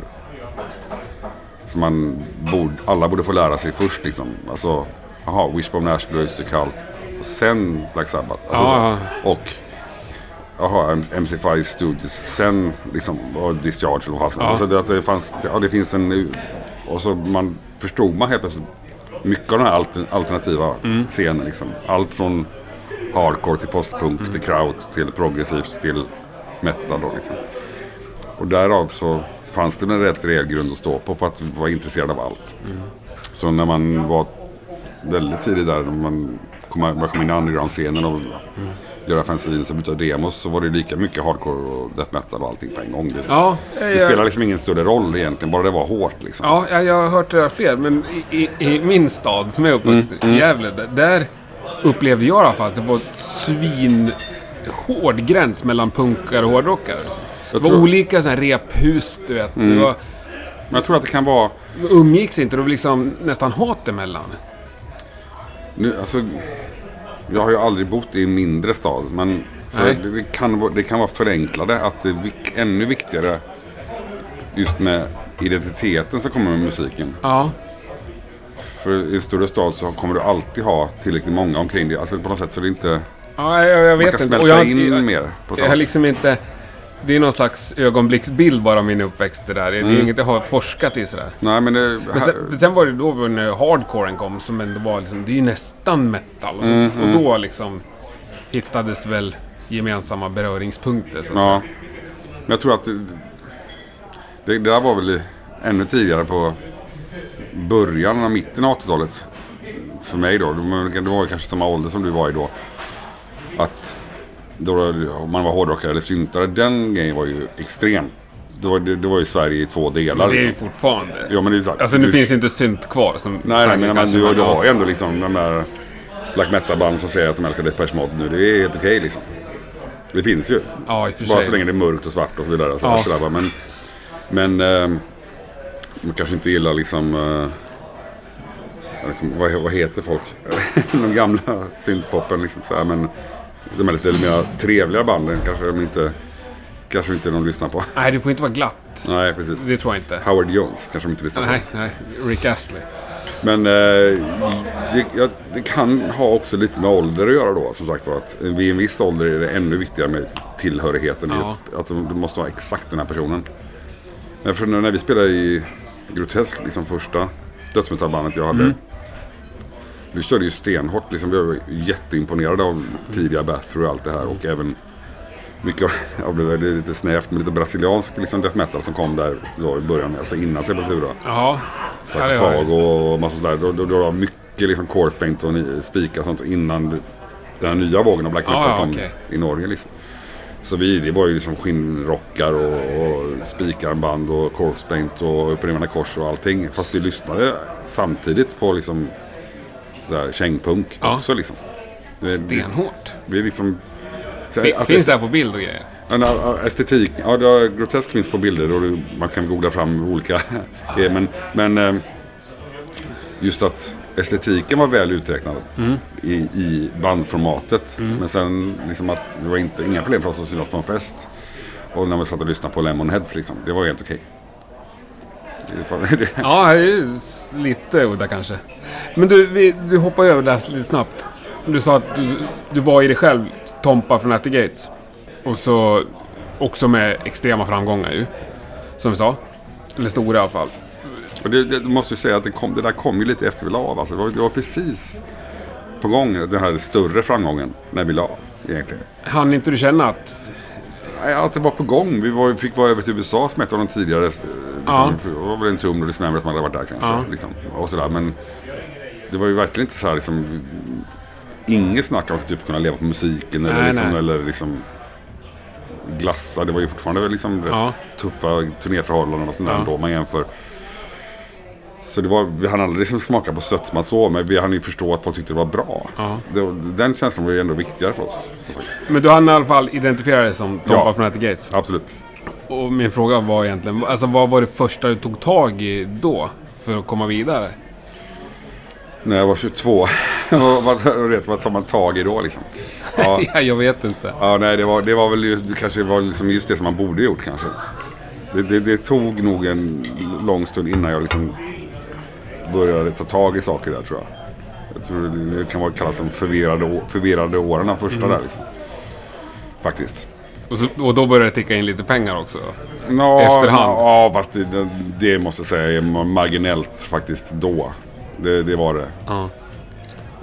Speaker 2: som man borde, alla borde få lära sig först liksom. Alltså, jaha, Wishbone Ash, Blue Oyster Cult. Och sen Black Sabbath. Alltså,
Speaker 1: Ja.
Speaker 2: så. Och jaha, MC5 Studios. Sen liksom, och Discharge eller vad det, alltså, det, fanns, ja, det finns en... Och så man förstod man helt plötsligt mycket av den här alter- alternativa scenen. Liksom. Allt från hardcore till postpunk till kraut till progressivt till metal. Då, liksom. Och därav så fanns det en rätt rejäl grund att stå på, på att vara intresserad av allt. Så när man var väldigt tidig där, när man kom, började komma in i underground-scenen och göra fanzines och byta demos så var det lika mycket hardcore och death metal och allting på en gång. Det,
Speaker 1: Ja.
Speaker 2: det
Speaker 1: jag-
Speaker 2: spelar liksom ingen större roll egentligen, bara det var hårt liksom.
Speaker 1: Ja, jag, jag har hört det där fler, men i, i, i min stad som jag är uppvuxen
Speaker 2: Mm,
Speaker 1: i, Gävle, där- där upplevde jag i alla fall att det var svinhård gräns mellan punkare och hårdrockare. liksom. Det var
Speaker 2: tror-
Speaker 1: olika sådana rephus, du vet.
Speaker 2: Mm.
Speaker 1: Det var,
Speaker 2: Men jag tror att det kan vara...
Speaker 1: umgicks inte, det var liksom nästan hat emellan.
Speaker 2: Nu, alltså, jag har ju aldrig bott i en mindre stad, men det, det, kan, vara- det kan vara förenklade. Att det är ännu viktigare just med identiteten som kommer med musiken.
Speaker 1: Ja.
Speaker 2: För i en större stad så kommer du alltid ha tillräckligt många omkring dig. Alltså på något sätt så det är inte...
Speaker 1: Ja, jag, jag
Speaker 2: Man
Speaker 1: vet
Speaker 2: kan
Speaker 1: inte.
Speaker 2: smälta
Speaker 1: Och jag,
Speaker 2: in
Speaker 1: jag,
Speaker 2: mer på
Speaker 1: Jag har liksom inte Det är någon slags ögonblicksbild bara av min uppväxt det där. Det är
Speaker 2: Mm.
Speaker 1: inget jag har forskat i sådär.
Speaker 2: Nej, men det...
Speaker 1: Men sen, sen var det då när hardcoren kom som ändå var liksom, det är ju nästan metal. Och, så,
Speaker 2: Mm,
Speaker 1: och då liksom hittades det väl gemensamma beröringspunkter. Så.
Speaker 2: Ja. Men jag tror att det, det där var väl ännu tidigare på början av mitten av 80-talet. För mig då. Det var kanske samma ålder som du var i då. Att då om man var hårdrockare eller syntare. Den grejen var ju extrem. Det var, det, det var ju Sverige i två delar.
Speaker 1: Det är ju
Speaker 2: liksom.
Speaker 1: fortfarande...
Speaker 2: Ja, men det är så,
Speaker 1: Alltså nu
Speaker 2: du-
Speaker 1: finns inte synt kvar som
Speaker 2: Nej, nej men, men du, du har ju ändå liksom de där black metal-band som säger att de älskar Depeche Mode nu. Det är helt okej liksom. Det finns ju.
Speaker 1: Ja, i och för
Speaker 2: Bara
Speaker 1: sig.
Speaker 2: så länge det är mörkt och svart och så vidare. Så
Speaker 1: Ja.
Speaker 2: va. men men ehm, man kanske inte gillar liksom... jag kommer- vad, vad heter folk? [laughs] de gamla syntpoppen liksom. Så här, men de är lite mer trevliga banden kanske de inte... Kanske inte de lyssnar på.
Speaker 1: Nej, det får inte vara glatt.
Speaker 2: Nej, precis.
Speaker 1: Det tror jag inte.
Speaker 2: Howard Jones kanske de inte lyssnar på.
Speaker 1: Nej, nej. Rick Astley.
Speaker 2: Men eh, det, ja, det kan ha också lite med ålder att göra då. Som sagt var att vid en viss ålder är det ännu viktigare med tillhörigheten.
Speaker 1: Ja.
Speaker 2: ett, att det måste vara exakt den här personen. Men för när vi spelade i Grotesk, liksom första dödsmetallbandet jag hade.
Speaker 1: Mm.
Speaker 2: Vi körde ju stenhårt. Liksom, vi var jätteimponerade av tidiga Bathory och allt det här. Och även mycket av det, det är lite snävt, men lite brasiliansk liksom death metal som kom där så i början. Alltså innan Sepultura.
Speaker 1: Ja.
Speaker 2: Sarkofag och massa sådär. Då, då, då var mycket liksom paint och spikar och sånt innan den här nya vågen av black metal
Speaker 1: ja,
Speaker 2: kom
Speaker 1: okej.
Speaker 2: i Norge. Liksom. Så vi, det var ju liksom skinnrockar och, och spikarmband och paint och upprivande kors och allting. Fast vi lyssnade samtidigt på liksom kängpunk
Speaker 1: Ja.
Speaker 2: också liksom. Det,
Speaker 1: Stenhårt.
Speaker 2: det är liksom... så
Speaker 1: Fin-
Speaker 2: att
Speaker 1: Finns det här på bild och grejer?
Speaker 2: Ja, estetik, ja det grotesk finns på bilder och man kan googla fram olika. [laughs] Men, men eh, just att estetiken var väl uträknad i, i bandformatet. Men sen liksom att det var inte, inga problem för oss att synas på en fest. Och när vi satt och lyssnade på Lemonheads liksom, det var helt okej. [laughs] Det-
Speaker 1: Ja, lite udda kanske. Men du, vi, du hoppar över det lite snabbt. Du sa att du, du var i dig själv Tompa från At the Gates. Och så också med extrema framgångar ju. Som vi sa. Eller stora i alla fall.
Speaker 2: Och det, det måste ju säga att det, kom, det där kom ju lite efter vi la av. Alltså, det, var, det var precis på gång den här större framgången när vi la av, egentligen.
Speaker 1: Han inte du känna att...
Speaker 2: Att det var på gång. Vi var, fick vara över till USA som ett av de tidigare. eh, Liksom,
Speaker 1: Ja.
Speaker 2: Det var väl en tum och Dismember som hade varit där kanske.
Speaker 1: Ja.
Speaker 2: Liksom, och sådär. Men det var ju verkligen inte så här liksom, Inget snack om att typ kunna leva på musiken eller,
Speaker 1: Nej,
Speaker 2: liksom,
Speaker 1: nej.
Speaker 2: eller liksom glassa. Det var ju fortfarande liksom rätt
Speaker 1: Ja.
Speaker 2: tuffa turnéförhållanden och sådär
Speaker 1: Ja.
Speaker 2: då man jämför. Så det var, vi hann aldrig liksom smaka på sötma så, men vi hann ju förstå att folk tyckte det var bra.
Speaker 1: Ja.
Speaker 2: Det, den känslan var ju ändå viktigare för oss.
Speaker 1: Men du hann i alla fall identifiera dig som Tompa
Speaker 2: Ja.
Speaker 1: från At the Gates.
Speaker 2: Absolut.
Speaker 1: Och min fråga var egentligen, alltså vad var det första du tog tag i då? För att komma vidare?
Speaker 2: När jag var 22. [laughs] vad, vad, vet, vad tar man tag i då liksom? Ja, [laughs]
Speaker 1: Ja, jag vet inte.
Speaker 2: ja nej, det var, det var väl just, kanske var liksom just det som man borde gjort kanske. Det, det, det tog nog en lång stund innan jag liksom började ta tag i saker där tror jag. Jag tror det, kan vara kallas som förvirrade, förvirrade åren, de första där liksom. Faktiskt.
Speaker 1: Och, så, och då började det ticka in lite pengar också?
Speaker 2: Ja,
Speaker 1: Efterhand.
Speaker 2: Ja, fast det, det, måste jag säga är marginellt faktiskt då. Det, det var det.
Speaker 1: Ja.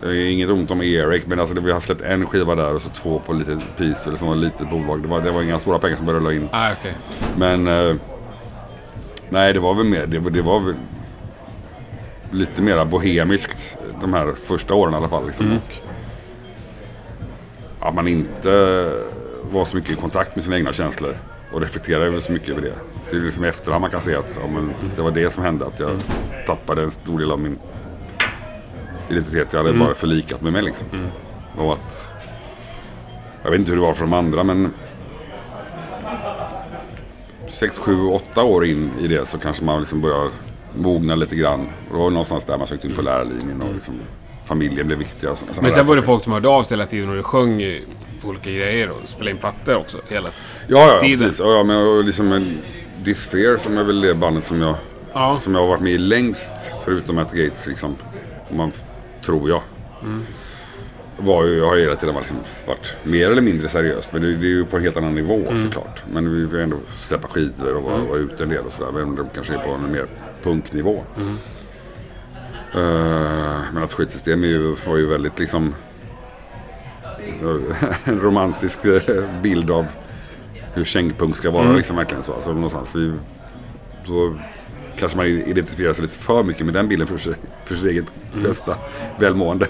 Speaker 2: Är Inget ont om Eric, men alltså vi har släppt en skiva där och så två på lite Peaceville som var ett litet bolag. Det var, det var inga stora pengar som började rulla in.
Speaker 1: Ah, okej.
Speaker 2: Men... Eh, nej, det var väl mer... Det, det var väl lite mera bohemiskt de här första åren i alla fall. Liksom. Och att man inte var så mycket i kontakt med sina egna känslor. Och reflekterade över så mycket över det. Det är liksom i efterhand man kan se att ja, men det var det som hände. Att jag tappade en stor del av min identitet. Jag hade bara förlikat mig med liksom. Och att... Jag vet inte hur det var för de andra men... sex, sju, åtta år in i det så kanske man liksom börjar mogna lite grann. Och det var någonstans där man sökte in på lärarlinjen och liksom familjen blev viktiga. Och så,
Speaker 1: Men sen var det
Speaker 2: saker.
Speaker 1: folk som hörde av sig hela tiden och du sjöng på olika grejer och spelade in plattor också hela
Speaker 2: Ja, ja,
Speaker 1: tiden.
Speaker 2: precis. Ja, ja, men och liksom Disfear som är väl det bandet som jag,
Speaker 1: Ja.
Speaker 2: som jag har varit med i längst. Förutom At the Gates liksom. Om man, tror jag. var ju, har ju hela tiden varit, liksom, varit mer eller mindre seriöst. Men det, det är ju på en helt annan nivå
Speaker 1: Mm.
Speaker 2: såklart. Men vi får ändå släppa skidor och vara, vara ute en del och sådär. Även om de kanske är på en mer punknivå.
Speaker 1: Mm.
Speaker 2: Eh, men att skitsystem ju, var ju väldigt liksom så, [laughs] en romantisk eh, bild av hur kängpunk ska vara.
Speaker 1: Mm.
Speaker 2: Liksom, verkligen så. Alltså, någonstans vi, så kanske man identifierar sig lite för mycket med den bilden för, sig, för sitt eget
Speaker 1: Mm.
Speaker 2: bästa välmående.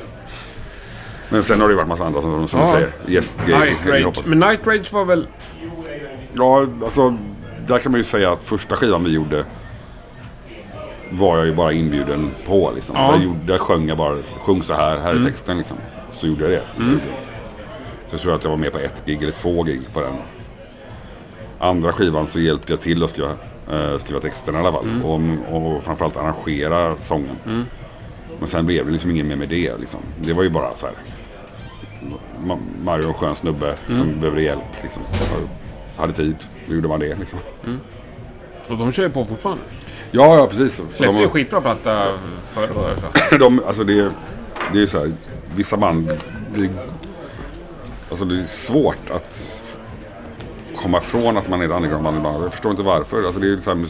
Speaker 2: Men sen har det ju varit massa andra som, som
Speaker 1: Ja.
Speaker 2: säger. Gästgrejer.
Speaker 1: Night. Men Night Rage var väl...
Speaker 2: Ja, alltså där kan man ju säga att första skivan vi gjorde var jag ju bara inbjuden på. Liksom.
Speaker 1: Ja.
Speaker 2: Där, gjorde, där sjöng jag bara, sjung så här, här är
Speaker 1: Mm.
Speaker 2: texten liksom. Så gjorde jag det i studion. Så jag tror att jag var med på ett gig eller två gig på den. Andra skivan så hjälpte jag till att skriva, eh, skriva texten i alla fall.
Speaker 1: Mm.
Speaker 2: Och, och framförallt arrangera sången. Men sen blev det liksom ingen mer med det. Liksom. Det var ju bara så här. Ma- Mario en skön snubbe
Speaker 1: Mm.
Speaker 2: som behövde hjälp. Liksom. Hade tid, då gjorde man det. Liksom.
Speaker 1: Och de kör ju på fortfarande.
Speaker 2: Ja, ja precis.
Speaker 1: Släppte ju skitbra platta förra året. va?
Speaker 2: de, alltså det, det är ju så här, vissa band, det, alltså det är svårt att komma ifrån att man är ett undergroundband ibland. Jag förstår inte varför. Alltså det, är så här,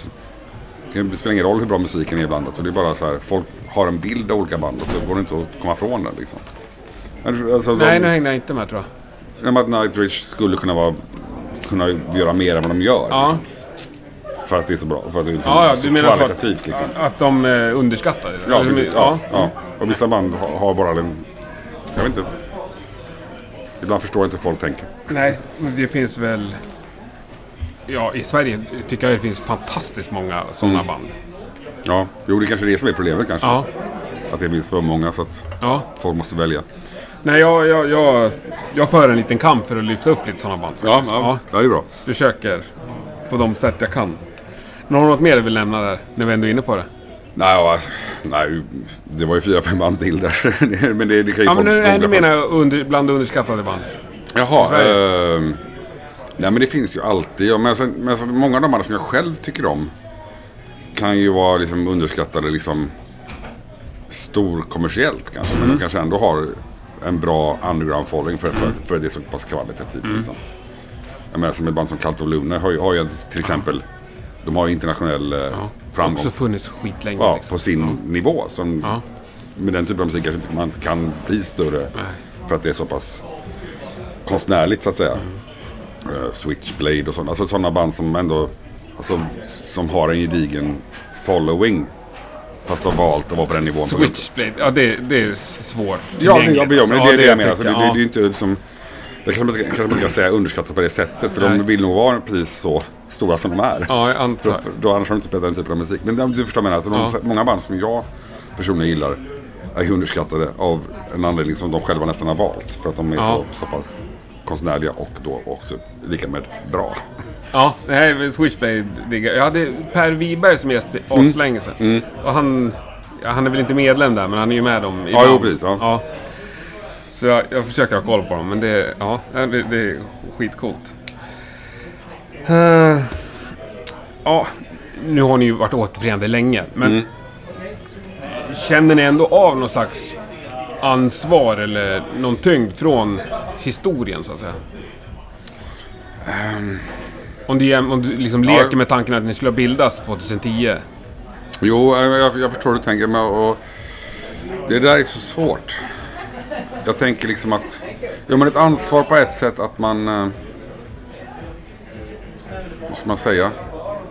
Speaker 2: det spelar ingen roll hur bra musiken är ibland. Alltså det är bara så här, folk har en bild av olika band och så går det inte att komma ifrån den. Liksom. Alltså,
Speaker 1: Nej,
Speaker 2: de,
Speaker 1: nu hängde jag inte med tror jag.
Speaker 2: Att Nightwish skulle kunna, vara, kunna göra mer än vad de gör.
Speaker 1: Ja,
Speaker 2: Liksom, för att det är så bra. För att det är så,
Speaker 1: ja, ja
Speaker 2: så
Speaker 1: menar
Speaker 2: kvalitativt.
Speaker 1: att,
Speaker 2: Liksom.
Speaker 1: att de eh, underskattade det?
Speaker 2: Ja, precis. Ja, ja. Och vissa band har, har bara den... Jag vet inte. Ibland förstår jag inte hur folk tänker.
Speaker 1: Nej, men det finns väl... Ja, i Sverige tycker jag det finns fantastiskt många sådana
Speaker 2: Mm.
Speaker 1: band.
Speaker 2: Ja, jo det kanske är det som är problemet kanske.
Speaker 1: Ja,
Speaker 2: Att det finns för många så att
Speaker 1: ja.
Speaker 2: folk måste välja.
Speaker 1: Nej, jag, jag, jag, jag för en liten kamp för att lyfta upp lite sådana band. faktiskt.
Speaker 2: ja, det är bra.
Speaker 1: Försöker på de sätt jag kan. Men har du något mer du vill nämna där, när vi ändå är inne på det?
Speaker 2: Nej, alltså, nej, det var ju fyra, fem band till där. [laughs] men det, det kan ju
Speaker 1: Ja,
Speaker 2: folk
Speaker 1: men
Speaker 2: på.
Speaker 1: menar jag under, bland underskattade band.
Speaker 2: Jaha. Ehm, nej men det finns ju alltid. Men, sen, men sen, många av de banden som jag själv tycker om kan ju vara liksom underskattade liksom stor kommersiellt kanske. Men de kanske ändå har en bra underground following för, för, för det är så pass kvalitativt. Liksom. Jag menar som ett band som Cult of Luna har ju, har ju till exempel de har ju internationell eh, framgång.
Speaker 1: Också funnits skitlänge.
Speaker 2: Ja,
Speaker 1: liksom.
Speaker 2: på sin nivå. Som,
Speaker 1: Ja.
Speaker 2: Med den typen av musik kanske man inte kan bli större. För att det är så pass konstnärligt så att säga. Eh, Switchblade och sådana. Alltså sådana band som ändå alltså, som har en gedigen following. Fast har valt att vara på den nivån.
Speaker 1: Switchblade, ja det, det är svårt
Speaker 2: Ja, det, ja, men, ja, men
Speaker 1: alltså.
Speaker 2: det är det jag menar. Alltså, det, det,
Speaker 1: jag.
Speaker 2: det är ju inte som... Det kanske man kanske man kan säga underskattat på det sättet. För
Speaker 1: Nej.
Speaker 2: de vill nog vara precis så stora som de är.
Speaker 1: Ja, jag
Speaker 2: För,
Speaker 1: antar.
Speaker 2: för, då annars har de inte spelat den typen av musik. Men du förstår vad jag menar. Alltså, de, Många band som jag personligen gillar är underskattade av en anledning som de själva nästan har valt. För att de är
Speaker 1: Ja.
Speaker 2: så, så pass konstnärliga och då också lika med bra.
Speaker 1: Ja, nej, men Switchblade diggar Jag hade Per Wiberg som gäst för
Speaker 2: Mm.
Speaker 1: aslänge sedan. Och han, ja, han är väl inte medlem där, men han är ju med dem
Speaker 2: Ja,
Speaker 1: ibland.
Speaker 2: jo, precis, ja.
Speaker 1: Så jag, jag försöker ha koll på dem, men det, ja, det, det är skitcoolt. Eh, ja, nu har ni ju varit återförenade länge, men
Speaker 2: Mm.
Speaker 1: känner ni ändå av någon slags ansvar eller någon tyngd från historien, så att säga? om du, om du liksom
Speaker 2: Ja.
Speaker 1: leker med tanken att ni skulle ha bildats 2010.
Speaker 2: Jo, jag, jag förstår hur du tänker. Men, och, det där är så svårt. Jag tänker liksom att... Ja, men ett ansvar på ett sätt att man... Eh, hur ska man säga?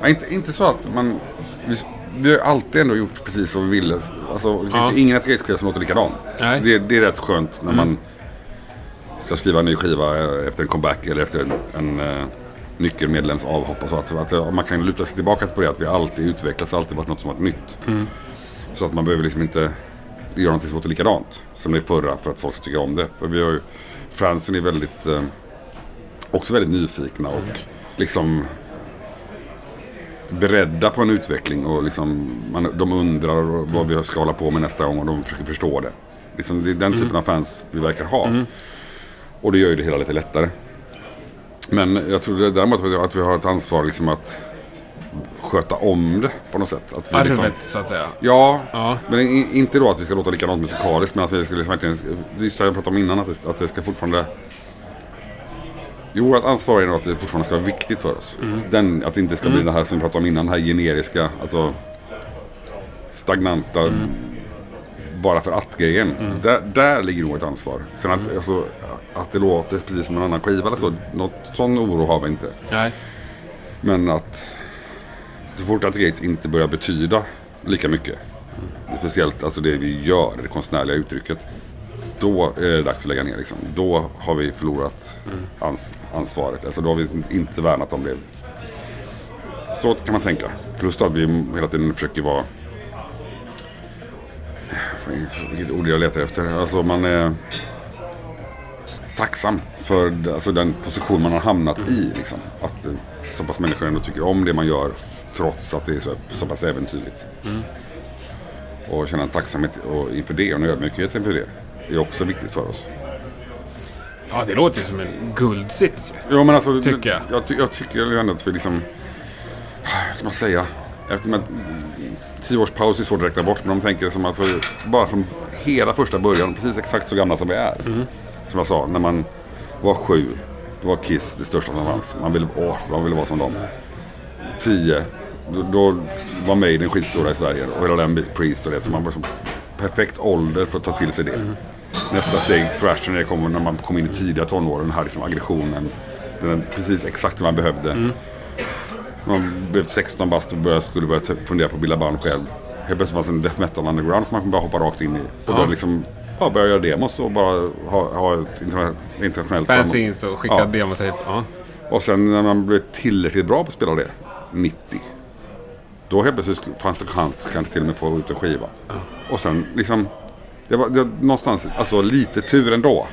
Speaker 2: Ja, inte, inte så att man... Vi, vi har alltid ändå gjort precis vad vi ville. Alltså, det finns
Speaker 1: Ja.
Speaker 2: ingen etikettkväll som låter likadant.
Speaker 1: Nej.
Speaker 2: Det, det är rätt skönt när man ska skriva en ny skiva eh, efter en comeback eller efter en, en uh, nyckelmedlems avhopp. Och så. Att, att man kan luta sig tillbaka på det att vi alltid utvecklas, alltid varit något som varit nytt. Så att man behöver liksom inte göra någonting som låter likadant som det förra för att folk ska tycka om det. För vi har ju, fansen är väldigt, eh, också väldigt nyfikna och liksom beredda på en utveckling och liksom man, de undrar vad vi ska hålla på med nästa gång och de försöker förstå det. Liksom, det är den typen av fans vi verkar ha. Och det gör ju det hela lite lättare. Men jag tror det- däremot att vi har ett ansvar liksom att sköta om det på något sätt. Att vi liksom,
Speaker 1: Arvet så att säga.
Speaker 2: ja,
Speaker 1: Ja.
Speaker 2: men i- inte då att vi ska låta likadant musikaliskt men att vi ska liksom verkligen, just det jag pratade om innan, att det, att det ska fortfarande Jo, vårt ansvar är nog att det fortfarande ska vara viktigt för oss. Den, att det inte ska bli det här som vi pratade om innan, det här generiska, alltså stagnanta, bara för att-grejen. Där, där ligger nog ett ansvar. Sen att, alltså, att det låter precis som en annan skiva eller så, något sån oro har vi inte.
Speaker 1: Nej.
Speaker 2: Men att så fort att Gates inte börjar betyda lika mycket, speciellt alltså det vi gör, det konstnärliga uttrycket, då är det dags att lägga ner. Liksom. Då har vi förlorat ans- ansvaret. Alltså, då har vi inte värnat om det. Så kan man tänka. Plus då att vi hela tiden försöker vara... Vilket ord jag letar efter. Alltså man är tacksam för alltså, den position man har hamnat i. Liksom. Att eh, så pass människor ändå tycker om det man gör trots att det är så, så pass äventyrligt. Och känna en tacksamhet och inför det och en ödmjukhet inför det är också viktigt för oss.
Speaker 1: Ja, det låter ju som en guldsits ju.
Speaker 2: Jo men alltså,
Speaker 1: Tycker jag.
Speaker 2: Jag, ty- jag tycker ändå att vi liksom, vad ska man säga? Efter med tio års paus är svårt att räkna bort, men de tänker som alltså, bara från hela första början, precis exakt så gamla som vi är.
Speaker 1: Mm.
Speaker 2: Som jag sa, när man var sju, då var Kiss det största som fanns. Man ville, åh, man ville vara som dem. Tio, då, då var Maiden skitstora i Sverige och hela den Priest och det. Så man var som perfekt ålder för att ta till sig det.
Speaker 1: Mm.
Speaker 2: Nästa steg, thrashen, det kommer när man kom in i tidiga tonåren. Den här liksom aggressionen. Den, precis exakt det man behövde.
Speaker 1: Mm.
Speaker 2: Man blev 16 bast och började, skulle börja typ fundera på att bilda band själv. Helt plötsligt fanns en death metal underground som man bara hoppa rakt in i. Och började liksom bara börja göra demos och bara ha, ha ett interna- internationellt samarbete.
Speaker 1: Fanzines och skicka
Speaker 2: Ja.
Speaker 1: demotejp. Ja.
Speaker 2: Och sen när man blev tillräckligt bra på att spela det, 90. Då helt plötsligt fanns det chans kanske till och med få ut en skiva. Och sen liksom, det var, det var någonstans, alltså lite tur ändå.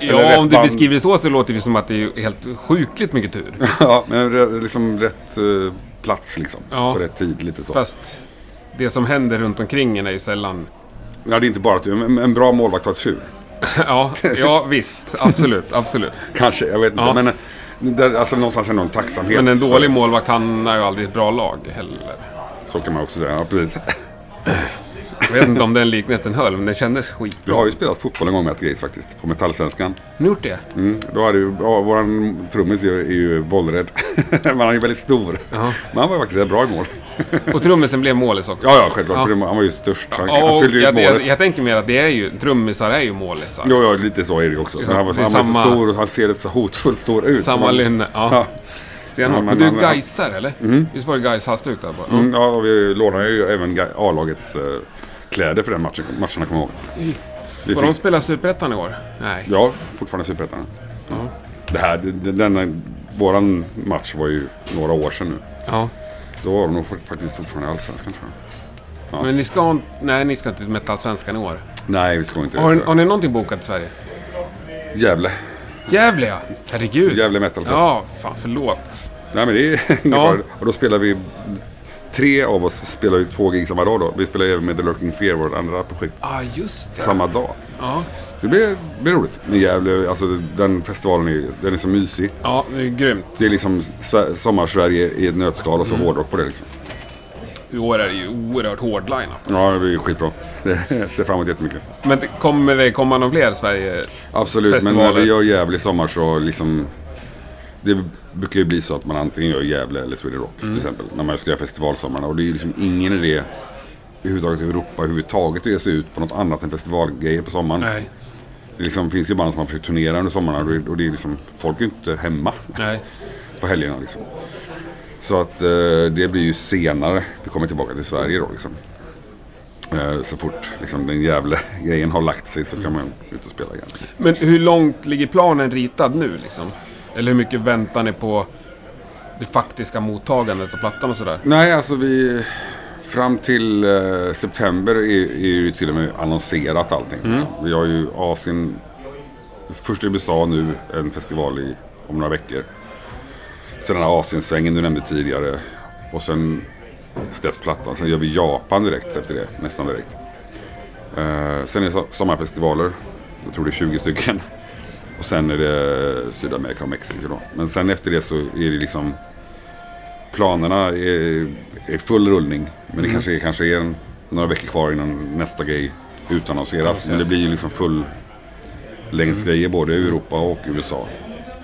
Speaker 1: Ja, om du
Speaker 2: band.
Speaker 1: beskriver det så så låter det som att det är helt sjukligt mycket tur. [laughs]
Speaker 2: ja, men liksom rätt eh, plats liksom.
Speaker 1: Ja.
Speaker 2: På rätt tid, lite så.
Speaker 1: Fast det som händer runt omkring en är ju sällan...
Speaker 2: Ja, det är inte bara att du, en, bra målvakt har tur. [laughs]
Speaker 1: ja, ja, visst. Absolut, absolut. [laughs]
Speaker 2: Kanske, jag vet inte.
Speaker 1: Ja.
Speaker 2: Men eh, där, alltså någonstans ändå en tacksamhet.
Speaker 1: Men en
Speaker 2: för-
Speaker 1: dålig målvakt hamnar ju aldrig i ett bra lag heller.
Speaker 2: Så kan man också säga, ja precis.
Speaker 1: Jag vet inte om den liknelsen höll, men den kändes skit.
Speaker 2: Vi har ju spelat fotboll en gång med Gates faktiskt, på Metallsvenskan.
Speaker 1: Har ni gjort det?
Speaker 2: Mm, då hade ju, ja, våran trummis är ju, är ju bollrädd. [laughs] Men han är ju väldigt stor.
Speaker 1: Ja.
Speaker 2: Men han var ju faktiskt rätt bra i mål.
Speaker 1: Och trummisen blev målis också?
Speaker 2: Ja, ja, självklart.
Speaker 1: Ja.
Speaker 2: För han var ju störst. Han,
Speaker 1: Ja,
Speaker 2: han fyllde ju
Speaker 1: jag,
Speaker 2: målet.
Speaker 1: jag, jag tänker mer att det är ju, trummisar är ju målisar.
Speaker 2: Jo, ja, lite så är det ju också. För han var, han
Speaker 1: samma-
Speaker 2: så stor och han ser lite så hotfullt stor ut.
Speaker 1: Samma
Speaker 2: Så man-
Speaker 1: lynne. Ja.
Speaker 2: Ja.
Speaker 1: Stenhårt. Men
Speaker 2: men
Speaker 1: du är Gaisar eller? Visst var det Gais halsduk där på?
Speaker 2: Mm, ja, och vi lånade ju även A-lagets eh, kläder för den matchen. Matcherna kommer jag ihåg.
Speaker 1: Får de
Speaker 2: fick,
Speaker 1: spela Superettan i år? Nej.
Speaker 2: ja, fortfarande Superettan. Det här, det- det- denna, våran match var ju några år sedan nu.
Speaker 1: Ja.
Speaker 2: Då var de nog faktiskt fortfarande i Allsvenskan tror jag. Ja.
Speaker 1: Men ni ska inte... Nej, ni ska inte till Metallsvenskan i år.
Speaker 2: Nej, vi ska inte
Speaker 1: Har,
Speaker 2: det.
Speaker 1: har ni någonting bokat i Sverige?
Speaker 2: Gävle.
Speaker 1: Gävle ja! Herregud.
Speaker 2: Gävle Metalfest.
Speaker 1: Ja, fan förlåt.
Speaker 2: Nej men det är [laughs] ingen
Speaker 1: Ja.
Speaker 2: Och då spelar vi... Tre av oss spelar ju två gig samma dag då. Vi spelar även med The Lurking Fear, vårt andra projekt,
Speaker 1: Ja, ah, just det.
Speaker 2: samma dag.
Speaker 1: Ja,
Speaker 2: Så det blir, blir roligt. Men Gävle, alltså den festivalen är, den är så mysig.
Speaker 1: ja det är grymt.
Speaker 2: Det är liksom Sve- Sommar-Sverige i ett nötskal och så hårdrock på det liksom.
Speaker 1: I år är det ju oerhört hård line-up.
Speaker 2: Ja, det blir skitbra. Det [laughs] ser fram emot jättemycket.
Speaker 1: Men kommer det komma någon fler Sverige
Speaker 2: Absolut, men när vi gör Gävle i sommar så liksom... Det brukar ju bli så att man antingen gör Gävle eller Sweden Rock till exempel. När man ska göra festivalsommarna. Och det är ju liksom ingen idé överhuvudtaget i Europa överhuvudtaget att ge sig ut på något annat än festivalgrejer på sommaren.
Speaker 1: Nej,
Speaker 2: Det liksom finns ju band som har försökt turnera under sommarna och det, och det är liksom, folk är ju inte hemma
Speaker 1: nej.
Speaker 2: på helgerna liksom. Så att eh, det blir ju senare vi kommer tillbaka till Sverige då liksom. Eh, så fort liksom, den jävla grejen har lagt sig så kan man ut och spela igen.
Speaker 1: Men hur långt ligger planen ritad nu liksom? Eller hur mycket väntar ni på det faktiska mottagandet av plattan och sådär?
Speaker 2: Nej, alltså vi... Fram till eh, september är, är ju till och med annonserat allting. Liksom. Vi har ju Asien... Först i USA nu, en festival i, om några veckor. Sen den här Asiensvängen du nämnde tidigare. Och sen släpps plattan. Sen gör vi Japan direkt efter det, nästan direkt. Eh, sen är det so- sommarfestivaler. Jag tror det är 20 stycken. Och sen är det Sydamerika och Mexiko då. Men sen efter det så är det liksom planerna är, är full rullning. Men det kanske, är, kanske är en, några veckor kvar innan nästa grej utannonseras. Men det blir ju liksom full längdsgrejer både i Europa och USA.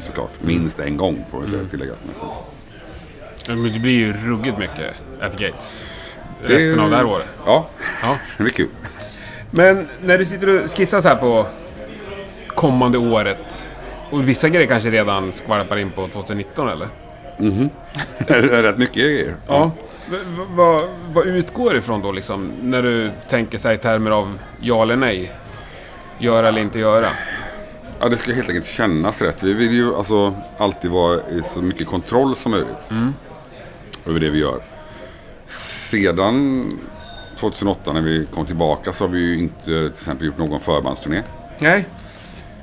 Speaker 2: Såklart. Minst en gång får vi säga tillägga nästan.
Speaker 1: Men det blir ju ruggigt mycket at gates. Resten av det här året.
Speaker 2: Ja,
Speaker 1: Ja. [laughs]
Speaker 2: det blir kul.
Speaker 1: Men när du sitter och skissar så här på kommande året. Och vissa grejer kanske redan skvalpar in på 2019 eller? [laughs]
Speaker 2: Det är rätt mycket grejer.
Speaker 1: Ja. Vad, vad utgår ifrån då liksom? När du tänker sig i termer av ja eller nej? Göra eller inte göra?
Speaker 2: Ja, det ska helt enkelt kännas rätt. Vi vill ju alltså alltid vara i så mycket kontroll som möjligt. Över det vi gör. Sedan 2008 när vi kom tillbaka så har vi ju inte till exempel gjort någon förbandsturné.
Speaker 1: Nej.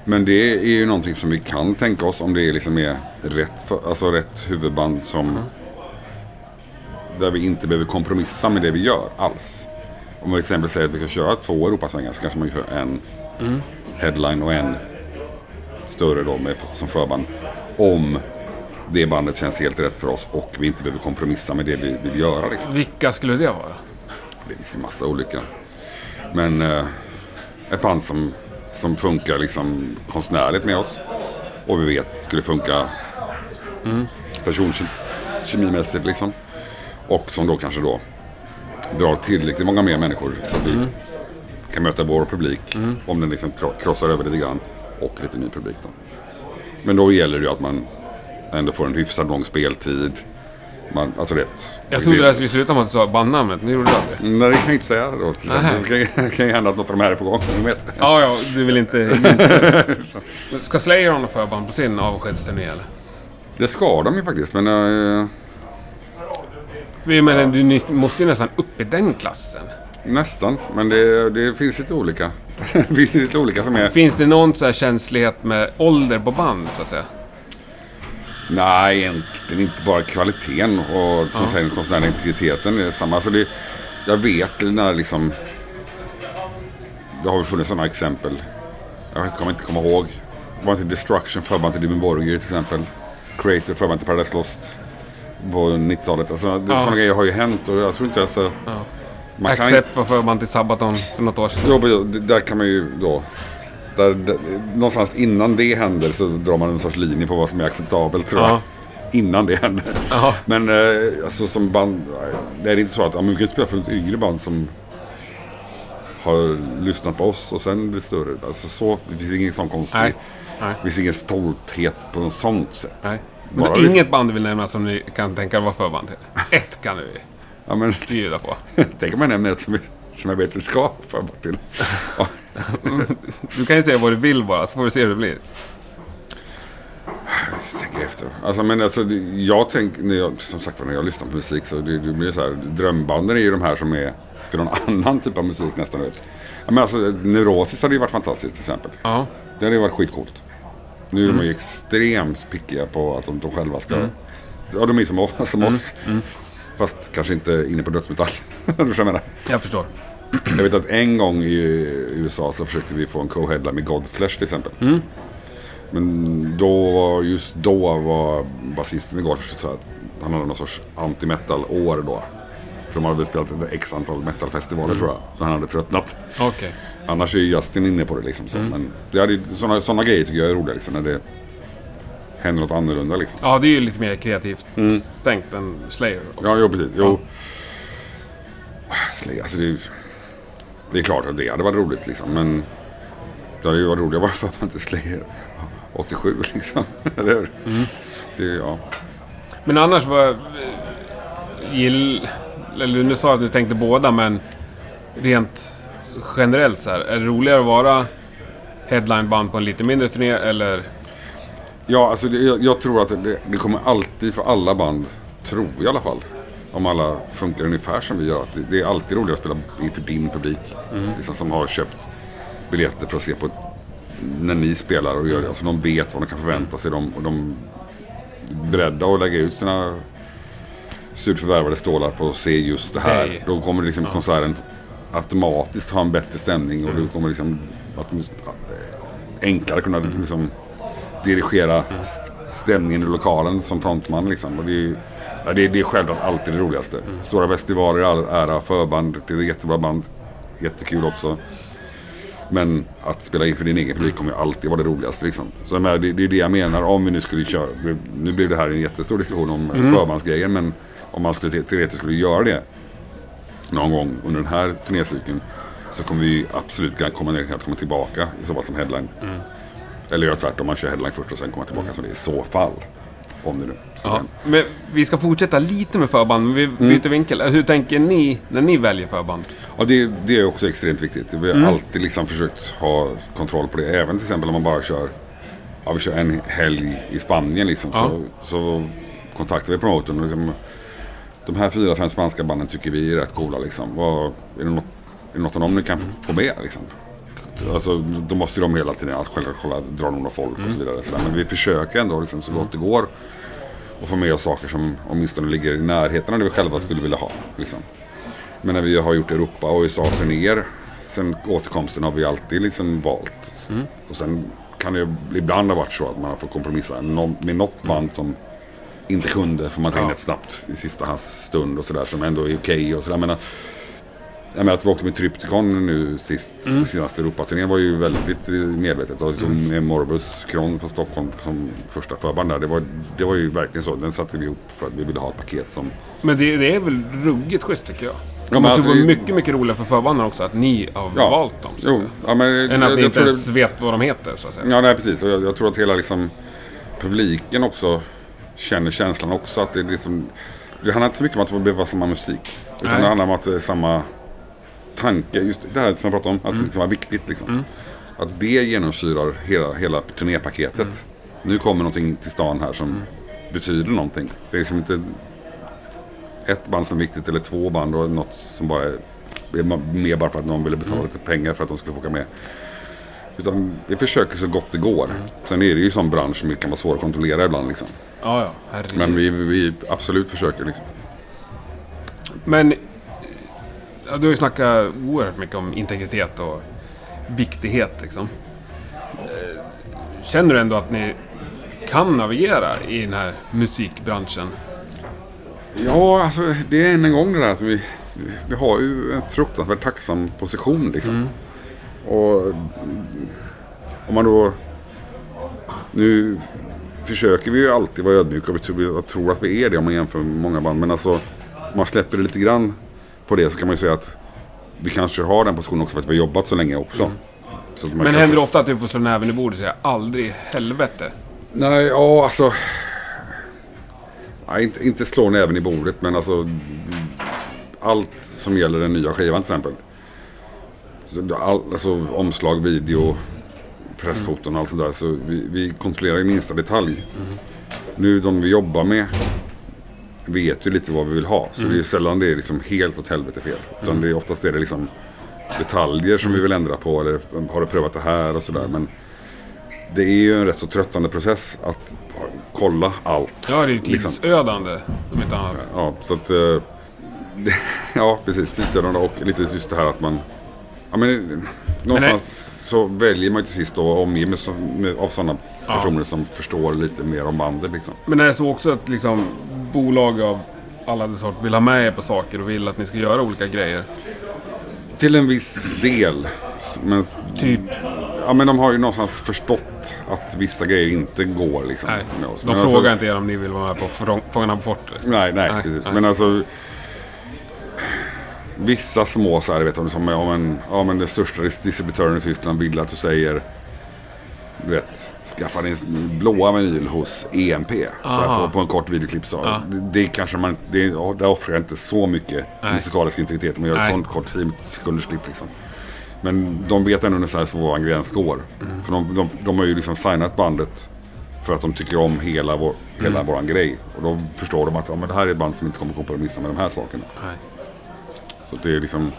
Speaker 2: Men det är ju någonting som vi kan tänka oss om det är liksom är rätt, för, alltså rätt huvudband som... Där vi inte behöver kompromissa med det vi gör alls. Om vi till exempel säger att vi ska köra två Europasvängar så kanske man kör en headline och en större då med, som förband. Om det bandet känns helt rätt för oss och vi inte behöver kompromissa med det vi vill göra. Liksom.
Speaker 1: Vilka skulle det vara?
Speaker 2: Det finns ju massa olika. Men eh, ett band som, som funkar liksom konstnärligt med oss. Och vi vet skulle funka personkemimässigt liksom. Och som då kanske då drar tillräckligt många mer människor så att vi kan möta vår publik. Om den liksom kro- krossar över lite grann. Och lite ny publik då. Men då gäller det ju att man ändå får en hyfsat lång speltid. Man, alltså rätt.
Speaker 1: Jag trodde det här skulle sluta med att du sa bandnamnet, nu gjorde du aldrig.
Speaker 2: Nej, det kan jag inte säga då. till. Det kan, kan ju hända att något av de här är på gång. Vem vet?
Speaker 1: Ja, ja, du vill inte [laughs] jinxa. Ska Slayer ha något förband på sin avskedsturné eller?
Speaker 2: Det ska de ju faktiskt, men... eh,
Speaker 1: Vi menar, du ni måste ju nästan upp i den klassen.
Speaker 2: nästan. Men det, det finns lite olika. [laughs] det finns lite olika som är...
Speaker 1: Finns det någon så här känslighet med ålder på band, så att säga?
Speaker 2: Nej, egentligen inte bara kvaliteten och som säger, den konstnärliga integriteten är samma. Alltså det, jag vet när liksom... Det har väl funnits sådana exempel. Jag kommer inte komma ihåg. Var inte Destruction förband till Dimmy till exempel? Creator förband till Paradise Lost på 90-talet. Alltså,
Speaker 1: Ja.
Speaker 2: Sådana grejer har ju hänt och jag tror inte alltså... Kan
Speaker 1: Accept var förband till Sabaton för något år sedan.
Speaker 2: Jo, där kan man ju då... Där, någonstans innan det händer så drar man en sorts linje på vad som är acceptabelt tror
Speaker 1: Ja.
Speaker 2: jag. Innan det händer.
Speaker 1: Ja.
Speaker 2: Men eh, alltså som band... Det är inte så att ja, vi kan spela för ett yngre band som har lyssnat på oss och sen blir större. Alltså så, det finns ingen sån konstig...
Speaker 1: Nej. Nej.
Speaker 2: Det finns ingen stolthet på något sånt sätt.
Speaker 1: Nej. Men
Speaker 2: Bara
Speaker 1: det är
Speaker 2: liksom-
Speaker 1: inget band du vill nämna som ni kan tänka er vara förband till? Ett kan du
Speaker 2: Ja, men,
Speaker 1: bjuda på. [laughs]
Speaker 2: tänk om jag nämner ett som, som jag vet vi ska förband till.
Speaker 1: Du kan ju säga vad du vill bara, så får vi se hur det blir.
Speaker 2: Jag tänker efter. Alltså, men alltså, jag tänker, när jag, som sagt när jag lyssnar på musik så det, det blir så här, drömbanden är ju de här som är för någon [laughs] annan typ av musik nästan. vet. Men alltså, Neurosis hade ju varit fantastiskt till exempel.
Speaker 1: Ja.
Speaker 2: Det hade ju varit skitcoolt. Nu är de ju extremt pickiga på att de, de själva ska... Ja, de är som, [laughs] som oss. Fast kanske inte inne på dödsmetall. [laughs] Du jag menar?
Speaker 1: Jag förstår.
Speaker 2: Jag vet att en gång i USA så försökte vi få en co-headline med Godflesh till exempel. Men då, just då var basisten i Godflesh så att han hade någon sorts anti-metal-år då. För de hade väl spelat ett x antal metalfestivaler tror jag. Så han hade tröttnat.
Speaker 1: Okej.
Speaker 2: Annars är ju Justin inne på det liksom. Så. Men det hade, såna, såna grejer tycker jag är roliga liksom. När det händer något annorlunda liksom.
Speaker 1: Ja, det är ju lite mer kreativt tänkt än Slayer. Också.
Speaker 2: Ja, jo precis. Jo. Slay, Alltså, det, är- det är klart att det hade varit roligt liksom. Men det hade ju varit roligare varför man inte Slayer 87 [laughs] liksom. Eller hur? Det, ja.
Speaker 1: Men annars var... Gill... Eller nu sa jag att du tänkte båda, men rent generellt så här. Är det roligare att vara headlineband på en lite mindre turné eller...
Speaker 2: ja, alltså det, jag, jag tror att det, det kommer alltid för alla band, tror jag i alla fall. Om alla funkar ungefär som vi gör. Att det, är alltid roligare att spela inför din publik. Liksom, som har köpt biljetter för att se på när ni spelar och gör det. Alltså de vet vad de kan förvänta sig. De, och de är beredda att lägga ut sina surt förvärvade stålar på att se just det här.
Speaker 1: Nej.
Speaker 2: Då kommer liksom konserten automatiskt ha en bättre stämning och du kommer liksom att, enklare kunna liksom dirigera s- stämningen i lokalen som frontman liksom. Och det, är, ja, det, är, det är självklart alltid det roligaste. Stora festivaler i all ära, förband till jättebra band. Jättekul också. Men att spela inför din egen publik kommer ju alltid vara det roligaste. Liksom. Så det, det är det jag menar om vi nu skulle köra. Nu blev det här en jättestor diskussion om mm. förbandsgrejen. Men om man skulle teoretiskt skulle göra det någon gång under den här turnécykeln. Så kommer vi absolut komma ner att komma tillbaka i så fall som headline. Mm. Eller göra tvärtom, man kör headline först och sen komma tillbaka mm. som det i så fall. Om det nu.
Speaker 1: Ja, men vi ska fortsätta lite med förband, men vi mm. byter mm. vinkel. Hur tänker ni när ni väljer förband?
Speaker 2: Ja, det, det är också extremt viktigt. Vi har mm. alltid liksom försökt ha kontroll på det. Även till exempel om man bara kör, ja, vi kör en helg i Spanien liksom. Ja. Så, så kontaktar vi promotorn och liksom, de här fyra, fem spanska banden tycker vi är rätt coola liksom. Vad, är, det något, är det något av dem ni kan få med liksom? Alltså, då måste de hela tiden att själva kolla, dra några folk och så vidare. Så Men vi försöker ändå liksom, så gott det går att få med oss saker som åtminstone ligger i närheten av det vi själva skulle vilja ha. Liksom. Men när vi har gjort Europa och USA-turnéer sen återkomsten har vi alltid liksom valt. Mm. Och sen kan det ibland ha varit så att man har fått kompromissa med något band som inte kunde för man tar in ett snabbt i sista hans stund och sådär som ändå är okej okay och sådär. Jag menar att vi åkte med Trypticon nu sist, mm. senaste Europaturnén var ju väldigt medvetet. Och mm. med Morbus Kron från Stockholm som första förband där. Det var, det var ju verkligen så. Den satte vi ihop för att vi ville ha ett paket som...
Speaker 1: Men det, det är väl ruggigt schysst tycker jag? Det måste alltså, vara mycket, mycket roligare för förbanden också att ni har ja, valt dem. Så jo, ja, men, Än att jag, ni inte ens det... vet vad de heter så att säga.
Speaker 2: Ja, nej precis. Och jag, jag tror att hela liksom, publiken också känner känslan också. Att det, liksom, det handlar inte så mycket om att det behöver vara samma musik. Utan nej. det handlar om att det är samma tanke, just det här som jag pratade om, att mm. det ska vara viktigt liksom. Mm. Att det genomsyrar hela, hela turnépaketet. Mm. Nu kommer någonting till stan här som mm. betyder någonting. Det är liksom inte ett band som är viktigt eller två band och något som bara är, är med bara för att någon ville betala mm. lite pengar för att de skulle få åka med. Utan vi försöker så gott det går. Mm. Sen är det ju som bransch som kan vara svår att kontrollera ibland. Liksom.
Speaker 1: Ja, ja.
Speaker 2: Men vi, vi absolut försöker. Liksom.
Speaker 1: Men ja, du har ju snackat oerhört mycket om integritet och viktighet. Liksom. Eh, känner du ändå att ni kan navigera i den här musikbranschen?
Speaker 2: Ja, alltså det är än en gång det där att vi, vi har ju en fruktansvärt tacksam position liksom. Mm. Och om man då... Nu försöker vi ju alltid vara ödmjuka och jag tror att vi är det om man jämför med många band. Men alltså, man släpper det lite grann på det så kan man ju säga att vi kanske har den positionen också för att vi har jobbat så länge också. Mm.
Speaker 1: Så men händer det ofta att du får slå näven i bordet och säga aldrig helvete?
Speaker 2: Nej, ja alltså... Nej, inte, inte slå näven i bordet men alltså... Allt som gäller den nya skivan till exempel. All, alltså omslag, video, pressfoton och allt sånt där. Så vi, vi kontrollerar i minsta detalj. Mm. Nu de vi jobbar med vet ju lite vad vi vill ha. Så mm. det är sällan det är liksom helt åt helvete fel. Utan mm. det är oftast är det liksom detaljer som vi vill ändra på. Eller har du prövat det här och sådär. Men det är ju en rätt så tröttande process att kolla allt.
Speaker 1: Ja, det är liksom. tidsödande liksom. om inte annat.
Speaker 2: Ja, så att... Eh, [laughs] ja, precis. Tidsödande och lite just det här att man... Ja, men någonstans så väljer man ju till sist då omge med, av sådana personer ja. som förstår lite mer om bandet. Liksom.
Speaker 1: Men är det så också att liksom, bolag av alla de sort vill ha med er på saker och vill att ni ska göra olika grejer?
Speaker 2: Till en viss del. Men,
Speaker 1: typ?
Speaker 2: Ja men de har ju någonstans förstått att vissa grejer inte går liksom.
Speaker 1: Nej, de men frågar alltså, inte er om ni vill vara med på Fångarna på fortet?
Speaker 2: Liksom. Nej, nej, nej, precis. Nej. Men alltså vissa små så här, vet du, som om en, ja men den största distributören i Tyskland vill att du säger, du vet, skaffa din blåa vinyl hos EMP. Så här, på, på, en kort videoklipp. Så. Ja. Det, det kanske man, det, det offrar inte så mycket Nej. musikalisk integritet om man gör ett sånt kort 10 sekunders klipp liksom. Men de vet ändå ungefär var vår gräns går. Mm. För de, de, de har ju liksom signat bandet för att de tycker om hela, vår, hela mm. våran grej. Och då förstår de att ja, men det här är ett band som inte kommer kompromissa med de här sakerna. Nej. Så det är liksom...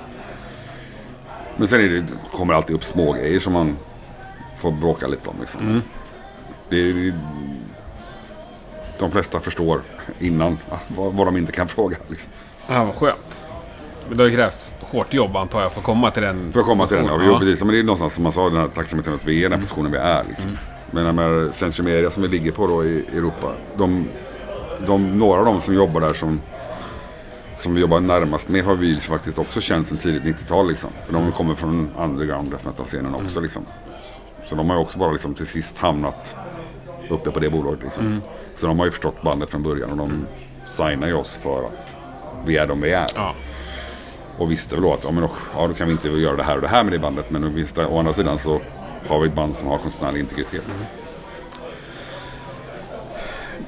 Speaker 2: Men sen är det, kommer det alltid upp små grejer som man får bråka lite om. Liksom. Mm. Det är, de flesta förstår innan vad, vad de inte kan fråga. Liksom.
Speaker 1: Ja, vad skönt. Men det har ju krävts hårt jobb antar jag för att komma till den
Speaker 2: För att komma till den, ja. Jo, precis. Men det är någonstans som man sa, den här tacksamheten att vi är i den positionen vi är. Liksom. Mm. Men de här Media som vi ligger på då i Europa. De, de, några av dem som jobbar där som, som vi jobbar närmast med har vi liksom faktiskt också känt sedan tidigt 90-tal. Liksom. För de kommer från underground death metal-scenen också. Liksom. Så de har ju också bara liksom till sist hamnat uppe på det bolaget. Liksom. Så de har ju förstått bandet från början och de signar ju oss för att vi är de vi är.
Speaker 1: Ja.
Speaker 2: Och visste väl då att ja, men ja, då kan vi inte göra det här och det här med det bandet. Men visst, å andra sidan så har vi ett band som har konstnärlig integritet.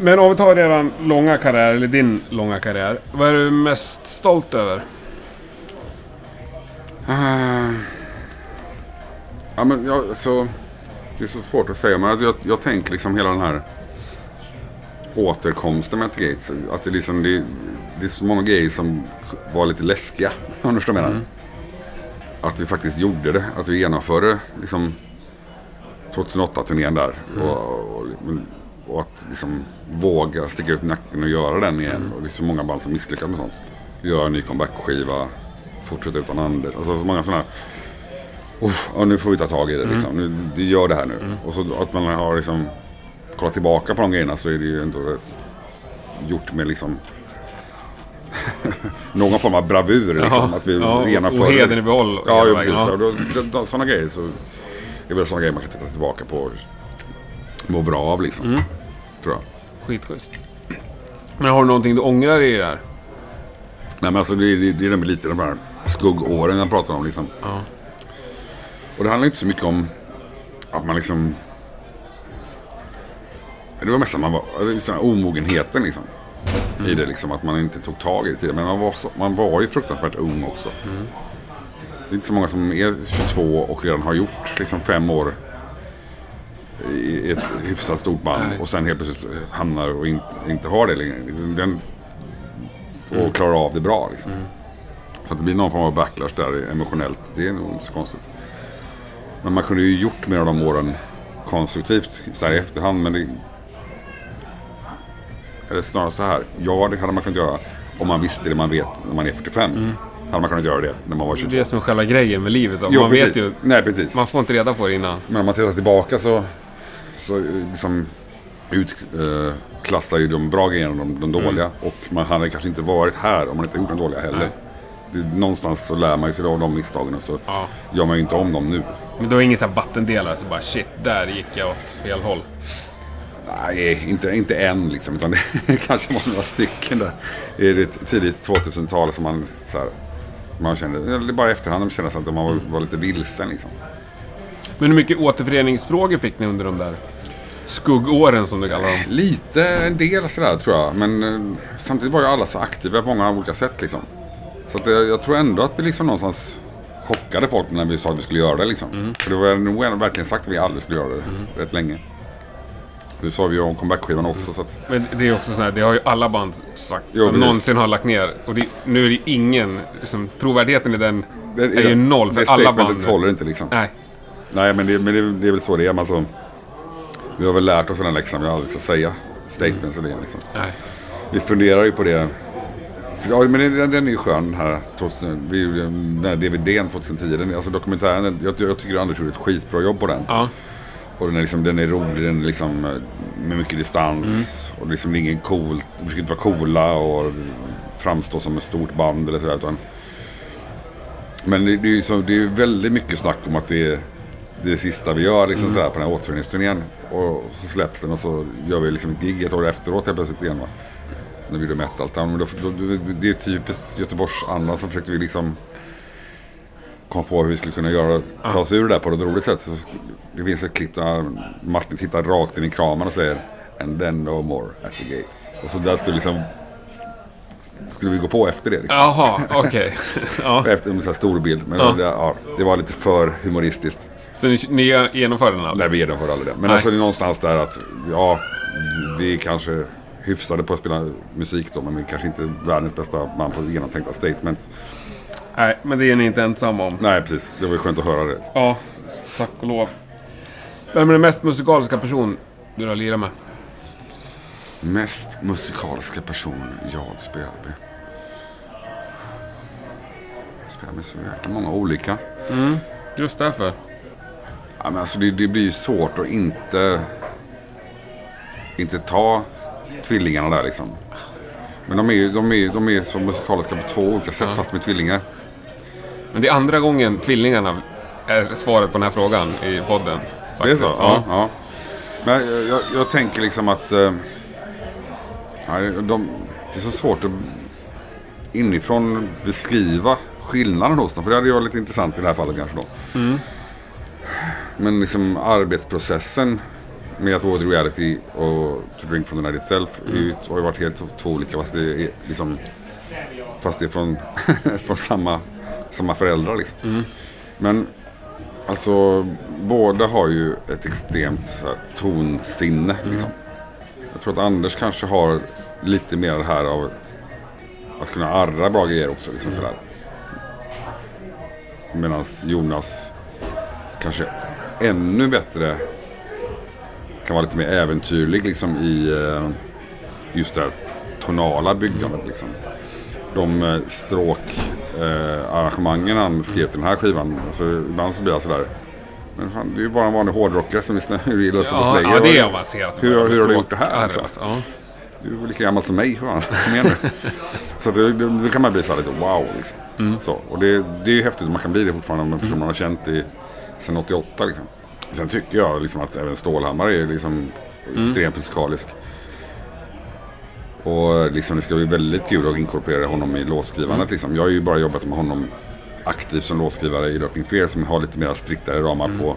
Speaker 1: Men om vi tar redan långa karriär, eller din långa karriär. Vad är du mest stolt över?
Speaker 2: Ah. Ja, men jag, så, det är så svårt att säga, men jag, jag tänker liksom hela den här återkomsten med Gates. Att det, liksom, det, det är så många grejer som var lite läskiga, [laughs] om du förstår vad jag menar. Att vi faktiskt gjorde det, att vi genomförde liksom 2008-turnén där. Och, och, och att liksom våga sticka ut nacken och göra den igen. Och det är så många band som misslyckas med sånt. Göra en ny comeback-skiva, fortsätta utan Anders. Alltså så många sådana här "Uff, ja, nu får vi ta tag i det liksom. Nu, du gör det här nu. Och så att man har liksom kollat tillbaka på de grejerna så är det ju ändå gjort med liksom [laughs] någon form av bravur liksom. att vi
Speaker 1: ja,
Speaker 2: genomför
Speaker 1: och
Speaker 2: det.
Speaker 1: hedern i behåll.
Speaker 2: Ja, ja precis. Och då, då, då, sådana grejer så är väl sådana grejer man kan titta tillbaka på och må bra av liksom.
Speaker 1: Mm.
Speaker 2: Tror jag.
Speaker 1: Skitschysst. Men har du någonting du ångrar i det här?
Speaker 2: Nej men alltså det, det, det är den- lite de här skuggåren jag pratar om liksom.
Speaker 1: Ja.
Speaker 2: Och det handlar inte så mycket om att man liksom... Det var mest att man var, alltså, omogenheten liksom. I det liksom, att man inte tog tag i det tidigare. Men man var, så, man var ju fruktansvärt ung också. Det är inte så många som är 22 och redan har gjort liksom fem år i ett hyfsat stort band
Speaker 1: Nej.
Speaker 2: och sen helt plötsligt hamnar och inte, inte har det längre. Den, och klarar av det bra liksom. Så att det blir någon form av backlash där emotionellt, det är nog inte så konstigt. Men man kunde ju gjort mer av de åren konstruktivt så här i efterhand. Men det... Eller snarare så här. Ja, det hade man kunnat göra om man visste det man vet när man är 45. Hade man kunnat göra det när man var 22.
Speaker 1: Det är som själva grejen med livet. Då.
Speaker 2: Jo,
Speaker 1: man
Speaker 2: precis.
Speaker 1: vet ju,
Speaker 2: Nej, precis.
Speaker 1: man får inte reda på det innan.
Speaker 2: Men om man tittar tillbaka så, så liksom utklassar ju de bra grejerna de, de dåliga. Och man hade kanske inte varit här om man inte gjort de dåliga heller. Det, någonstans så lär man sig av de misstagen och så
Speaker 1: Ja.
Speaker 2: gör man ju inte om dem nu.
Speaker 1: Men du har ingen sån här vattendelare så bara shit, där gick jag åt fel håll.
Speaker 2: Nej, inte, inte än liksom. Utan det [laughs] kanske var några stycken där. I det tidigt 2000-tal som man så här, man kände, eller bara i efterhand man kände att man var, var lite vilsen liksom.
Speaker 1: Men hur mycket återföreningsfrågor fick ni under de där skuggåren som du kallar dem?
Speaker 2: Lite, en del sådär tror jag. Men eh, samtidigt var ju alla så aktiva på många olika sätt liksom. Så att, jag tror ändå att vi liksom någonstans chockade folk när vi sa att vi skulle göra det liksom. För det var nog verkligen sagt att vi aldrig skulle göra det rätt länge. Det sa vi ju om comeback-skivan också. Så att,
Speaker 1: Men det är också sån här, det har ju alla band sagt
Speaker 2: Jo,
Speaker 1: som
Speaker 2: precis.
Speaker 1: någonsin har lagt ner. Och det, nu är det ingen, liksom, trovärdigheten i den
Speaker 2: det,
Speaker 1: är ju noll för
Speaker 2: det
Speaker 1: alla band.
Speaker 2: håller inte liksom.
Speaker 1: Nej.
Speaker 2: Nej, men, det, men det, det är väl så det är. Alltså, vi har väl lärt oss den här läxan vi aldrig ska säga statements och det liksom.
Speaker 1: Nej.
Speaker 2: Vi funderar ju på det. Ja, men den, den är ju skön den här, 2000, vi, den här DVDn 2010. Den, alltså dokumentären, jag, jag tycker Anders gjorde ett skitbra jobb på den.
Speaker 1: Ja.
Speaker 2: Och den är, liksom, den är rolig, den är liksom eh, med mycket distans. Och liksom det är ingen coolt, vi försöker inte vara coola och framstå som ett stort band eller sådär. Utan, men det, det är ju väldigt mycket snack om att det är det sista vi gör liksom, sådär, på den här återföreningsturnén. Och så släpps den och så gör vi liksom ett gig ett år efteråt helt plötsligt igen. Va? När vi gjorde Metal Town. Men då, då, det är typiskt Göteborgsanda så försökte vi liksom komma på hur vi skulle kunna göra, ta oss ur det där på ett roligt sätt. Så det finns ett klipp där Martin tittar rakt in i kramen och säger And then no more at the gates. Och så där skulle liksom skulle vi gå på efter det. Liksom.
Speaker 1: Jaha, okej. ja. [laughs]
Speaker 2: Efter en sån här stor bild. Men
Speaker 1: Ja.
Speaker 2: Det, ja, det var lite för humoristiskt.
Speaker 1: Så ni, ni genomförde den aldrig?
Speaker 2: Nej, vi genomförde aldrig det. Men
Speaker 1: Nej.
Speaker 2: alltså det är någonstans där att, ja, vi är kanske hyfsade på att spela musik då, men vi kanske inte världens bästa man på genomtänkta statements.
Speaker 1: Nej, men det är ni inte ensamma om.
Speaker 2: Nej, precis. Det var skönt att höra det.
Speaker 1: Ja, tack och lov. Vem är den mest musikaliska person du har lirat med?
Speaker 2: Mest musikaliska person jag spelar med. Jag spelar med så jäkla många olika.
Speaker 1: Just därför.
Speaker 2: Ja, men alltså det, det blir ju svårt att inte, inte ta tvillingarna där liksom. Men de är ju de är, de är så musikaliska på två olika sätt fast med tvillingar.
Speaker 1: Men det är andra gången tvillingarna är svaret på den här frågan i podden.
Speaker 2: Det är så?
Speaker 1: faktiskt.
Speaker 2: Ja. ja. Men jag, jag, jag tänker liksom att... Eh, ja, de, det är så svårt att inifrån beskriva skillnaden hos dem. För det hade jag lite intressant i det här fallet kanske då. Men liksom arbetsprocessen med att vara reality och To Drink From The Night Itself ju, har ju varit helt två olika. Fast det är, liksom, fast det är från, [laughs] från samma, samma föräldrar liksom. Men alltså båda har ju ett extremt så här, tonsinne. Liksom. Jag tror att Anders kanske har lite mer det här av att kunna arra bra grejer också. Liksom, sådär. Medan Jonas kanske ännu bättre kan vara lite mer äventyrlig liksom, i eh, just det här tonala byggandet. Liksom. De eh, stråkarrangemangen han skrev till den här skivan. Alltså, ibland så blir jag sådär. Men fan, det är ju bara en vanlig hårdrockare som lyssnar i Lust på
Speaker 1: Ja,
Speaker 2: Slayer.
Speaker 1: ja, det är avancerat.
Speaker 2: Hur, hur har du gjort det här? Alltså?
Speaker 1: Ja.
Speaker 2: Du är lika gammal som mig. Fan. Kom igen nu. [laughs] så det, det, det kan man bli så här lite wow. Liksom. Så, och det, det är ju häftigt att man kan bli det fortfarande med en person man har känt i, sedan 88. Liksom. Sen tycker jag liksom att även Stålhammar är liksom extremt musikalisk. Och liksom, det ska bli väldigt kul att inkorporera honom i låtskrivandet. Liksom. Jag har ju bara jobbat med honom aktivt som låtskrivare i Lurking Fear som har lite mer striktare ramar på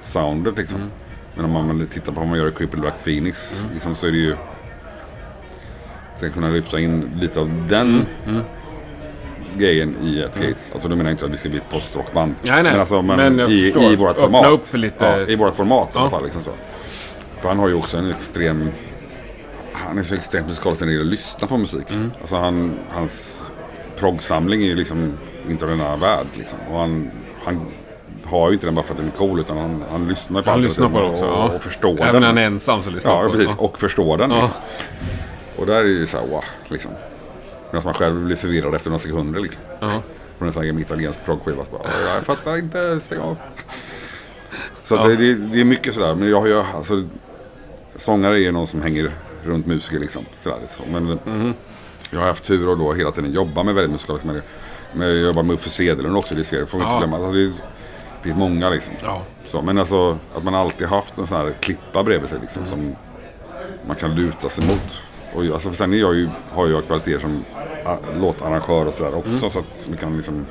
Speaker 2: soundet. Liksom. Men om man tittar på vad man gör i Cripple Black Phoenix liksom, så är det ju att kunna lyfta in lite av den grejen i ett case. Alltså då menar jag inte att vi ska bli ett postrockband.
Speaker 1: Nej, nej.
Speaker 2: Men, alltså, men,
Speaker 1: Men jag
Speaker 2: i,
Speaker 1: förstår.
Speaker 2: i vårt
Speaker 1: Öppna
Speaker 2: format.
Speaker 1: upp för lite-
Speaker 2: Ja, I vårt format i
Speaker 1: Ja.
Speaker 2: alla fall. Liksom så. För han har ju också en extrem... Han är så extremt musikalisk när det gäller att lyssna på musik.
Speaker 1: Mm.
Speaker 2: Alltså han, hans proggsamling är ju liksom inte av denna värld. Liksom. Och han, han har ju inte den bara för att den är cool utan han, han lyssnar på
Speaker 1: Han lyssnar på det också.
Speaker 2: och,
Speaker 1: ja.
Speaker 2: och förstår
Speaker 1: Även
Speaker 2: den.
Speaker 1: när han är ensam så lyssnar
Speaker 2: Ja,
Speaker 1: han på
Speaker 2: precis.
Speaker 1: det.
Speaker 2: Och förstår den.
Speaker 1: Ja.
Speaker 2: Liksom. Och där är det ju så här, wow, liksom. Men att man själv blir förvirrad efter några sekunder liksom.
Speaker 1: Ja.
Speaker 2: Från en sån här italiensk proggskiva. så bara, "Ja, Jag fattar inte, stäng av. Så
Speaker 1: Ja.
Speaker 2: det, det, det är mycket sådär. Men jag har ju, alltså, sångare är ju någon som hänger runt musiker liksom. Sådär, så. Men
Speaker 1: Mhm.
Speaker 2: jag har haft tur och då hela tiden jobba med väldigt musikaliskt. Men, men jag jobbar med Uffe Sedelund också, det ser jag. Får inte
Speaker 1: Ja.
Speaker 2: glömma. Alltså, det, är, det är många liksom.
Speaker 1: Ja.
Speaker 2: Så, men alltså att man alltid haft en sån här klippa bredvid sig liksom, som man kan luta sig mot. Och, jag- alltså, sen är jag ju, har jag kvaliteter som a, låtarrangör och sådär också. Så att vi kan liksom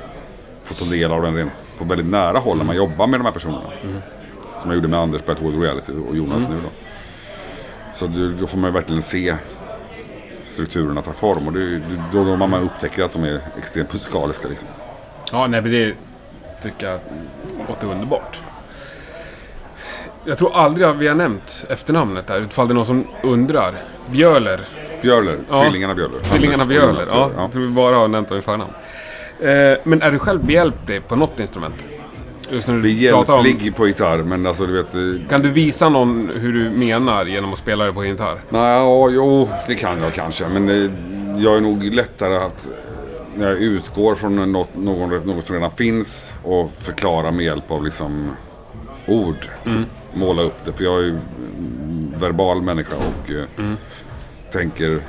Speaker 2: få ta del av den rent på väldigt nära håll när man jobbar med de här personerna. Som jag gjorde med Anders på World Reality och Jonas nu då. Så då får man ju verkligen se strukturerna ta form. Och det, då, då man upptäcker att de är extremt musikaliska. Liksom.
Speaker 1: Ja, nej, men det tycker jag låter underbart. Jag tror aldrig att vi har nämnt efternamnet där, ifall det är någon som undrar. Bjöler.
Speaker 2: Björler,
Speaker 1: Ja.
Speaker 2: tvillingarna Björler.
Speaker 1: Tvillingarna
Speaker 2: Anders. Jonas
Speaker 1: Ja,
Speaker 2: Björler,
Speaker 1: jag tror vi bara har nämnt dem i förnamn. Eh, men är du själv behjälplig på något instrument? Just när du pratar om...
Speaker 2: Behjälplig på gitarr, men alltså du vet... eh,
Speaker 1: Kan du visa någon hur du menar genom att spela det på gitarr?
Speaker 2: Nej, ja, jo, det kan jag kanske. Men eh, jag är nog lättare att... eh, När jag utgår från något, något som redan finns och förklara med hjälp av liksom ord. Måla upp det. För jag är ju verbal människa och eh, tänker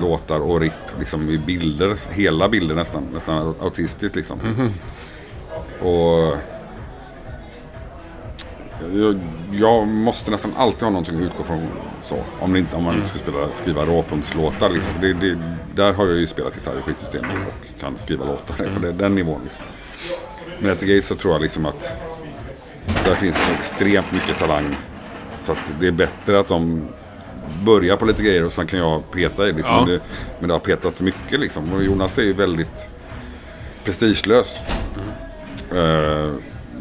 Speaker 2: låtar och riff liksom i bilder. Hela bilder nästan. Nästan autistiskt liksom. Och jag, jag måste nästan alltid ha någonting att utgå från. Så, om, det inte, om man inte ska spela, skriva råpunktslåtar. Liksom. För det, det, där har jag ju spelat gitarr i skitsystem och kan skriva låtar på det, den nivån. Liksom. Men efter Gay så tror jag liksom att där finns så extremt mycket talang. Så att det är bättre att de börjar på lite grejer och sen kan jag peta i. Liksom.
Speaker 1: Ja.
Speaker 2: Men, det, men det har petats mycket liksom. Och Jonas är ju väldigt prestigelös. Eh,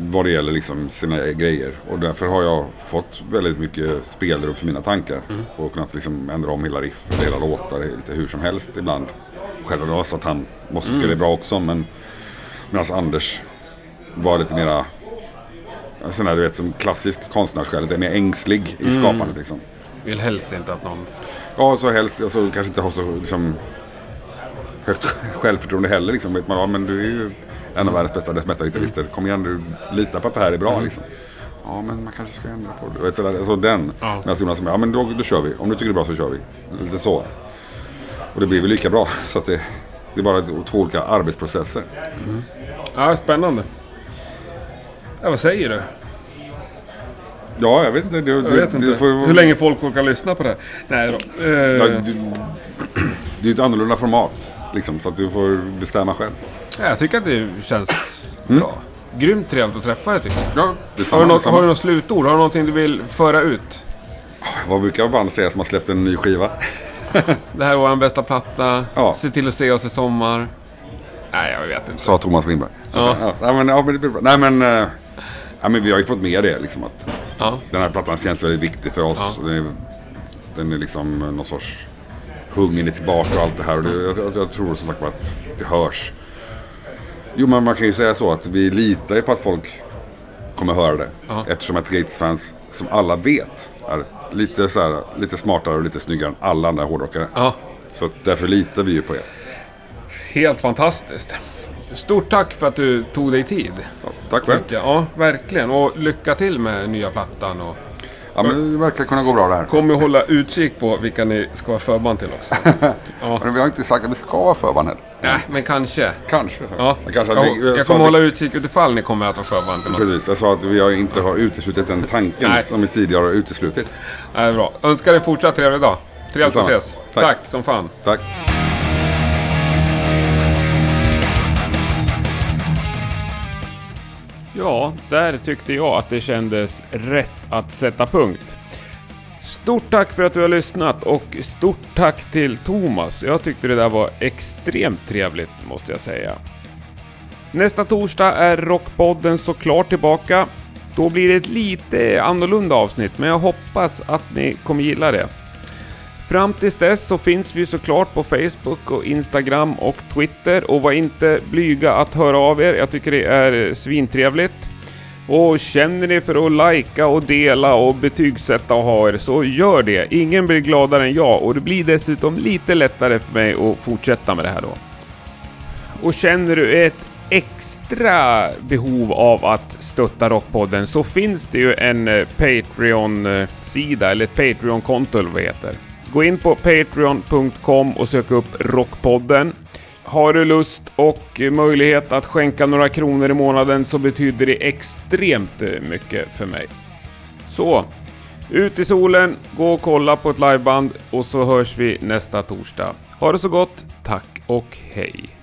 Speaker 2: vad det gäller liksom sina grejer. Och därför har jag fått väldigt mycket spelrum för mina tankar. Och kunnat liksom ändra om hela riff, hela låtar lite hur som helst ibland. Själv då, så att han måste tycka det är bra också. Men medan Anders var lite mera Sån där, du vet, som klassisk konstnärssjäl, lite mer ängslig i skapandet liksom.
Speaker 1: Vill helst inte att någon...
Speaker 2: Ja, så helst, alltså, kanske inte ha så liksom, högt [laughs] självförtroende heller. Liksom. Vet man, ja, men du är ju En av världens bästa death metal-gitarrister. Kom igen du, lita på att det här är bra liksom. Ja, men man kanske ska ändra på det. Vet, sådär, alltså den.
Speaker 1: Ja.
Speaker 2: Medan Jonas sa, ja men då, då kör vi. Om du tycker det är bra så kör vi. Lite så. Och det blir väl lika bra. [laughs] Så att det, det är bara två olika arbetsprocesser.
Speaker 1: Ja, spännande. Ja, vad säger du?
Speaker 2: Ja, jag vet inte. Du,
Speaker 1: Jag
Speaker 2: du,
Speaker 1: vet inte.
Speaker 2: får-
Speaker 1: Hur länge folk orkar lyssna på det här. Nej då. Eh,
Speaker 2: Ja, du, det är ett annorlunda format. Liksom, så att du får bestämma själv.
Speaker 1: ja, jag tycker att det känns bra. Grymt trevligt att träffa dig tycker jag.
Speaker 2: Ja, det är
Speaker 1: Har du, något, har du något slutord? Har du någonting du vill föra ut?
Speaker 2: Vad brukar band säga som har släppt en ny skiva? [laughs]
Speaker 1: Det här är vår bästa platta.
Speaker 2: Ja.
Speaker 1: Se till att se oss i sommar. Nej, jag vet inte.
Speaker 2: Sa Thomas Lindberg.
Speaker 1: Ja.
Speaker 2: Ja. nej, men, ja, men, det blir bra. nej, men, eh, ja, men vi har ju fått med det. Liksom, att
Speaker 1: Ja.
Speaker 2: den här plattan känns väldigt viktig för oss.
Speaker 1: Ja.
Speaker 2: Den, är, den är liksom någon sorts hungern är tillbaka och allt det här. Och det, jag, jag, tror som sagt att det hörs. Jo, men man kan ju säga så att vi litar ju på att folk kommer höra det.
Speaker 1: Ja.
Speaker 2: Eftersom att Gates-fans, som alla vet, är lite, så här, lite smartare och lite snyggare än alla andra hårdrockare.
Speaker 1: ja.
Speaker 2: Så därför litar vi ju på er.
Speaker 1: Helt fantastiskt. Stort tack för att du tog dig tid.
Speaker 2: Ja, tack själv.
Speaker 1: jag. Ja, verkligen. Och lycka till med nya plattan. Och
Speaker 2: Ja, men det verkar kunna gå bra det här.
Speaker 1: kom att hålla utkik på vilka ni ska vara förband till också. [laughs] Ja.
Speaker 2: Men vi har inte sagt att vi ska vara förband heller.
Speaker 1: Nej, men kanske.
Speaker 2: Kanske.
Speaker 1: Ja.
Speaker 2: Men kanske
Speaker 1: jag,
Speaker 2: vi,
Speaker 1: jag kommer
Speaker 2: att
Speaker 1: hålla utkik utifall ni kommer att vara förband till
Speaker 2: vi,
Speaker 1: något.
Speaker 2: Precis, jag sa att vi har inte har uteslutit den tanken
Speaker 1: Nej.
Speaker 2: som vi tidigare har uteslutit.
Speaker 1: Nej, bra. Önskar dig fortsatt trevlig dag. Trevligt att ses.
Speaker 2: Tack.
Speaker 1: Tack som fan.
Speaker 2: Tack.
Speaker 1: Ja, där tyckte jag att det kändes rätt att sätta punkt. Stort tack för att du har lyssnat och stort tack till Thomas. Jag tyckte det där var extremt trevligt, måste jag säga. Nästa torsdag är Rockpodden såklart tillbaka. Då blir det ett lite annorlunda avsnitt, men jag hoppas att ni kommer gilla det. Fram tills dess så finns vi såklart på Facebook och Instagram och Twitter och var inte blyga att höra av er. Jag tycker det är eh, svintrevligt. Och känner ni för att likea och dela och betygsätta och ha er så gör det. Ingen blir gladare än jag och det blir dessutom lite lättare för mig att fortsätta med det här då. Och känner du ett extra behov av att stötta Rockpodden så finns det ju en eh, Patreon-sida, eh, eller ett Patreon-konto eller vad det heter. Gå in på patreon.com och sök upp Rockpodden. Har du lust och möjlighet att skänka några kronor i månaden så betyder det extremt mycket för mig. Så, ut i solen, gå och kolla på ett liveband och så hörs vi nästa torsdag. Ha det så gott, tack och hej!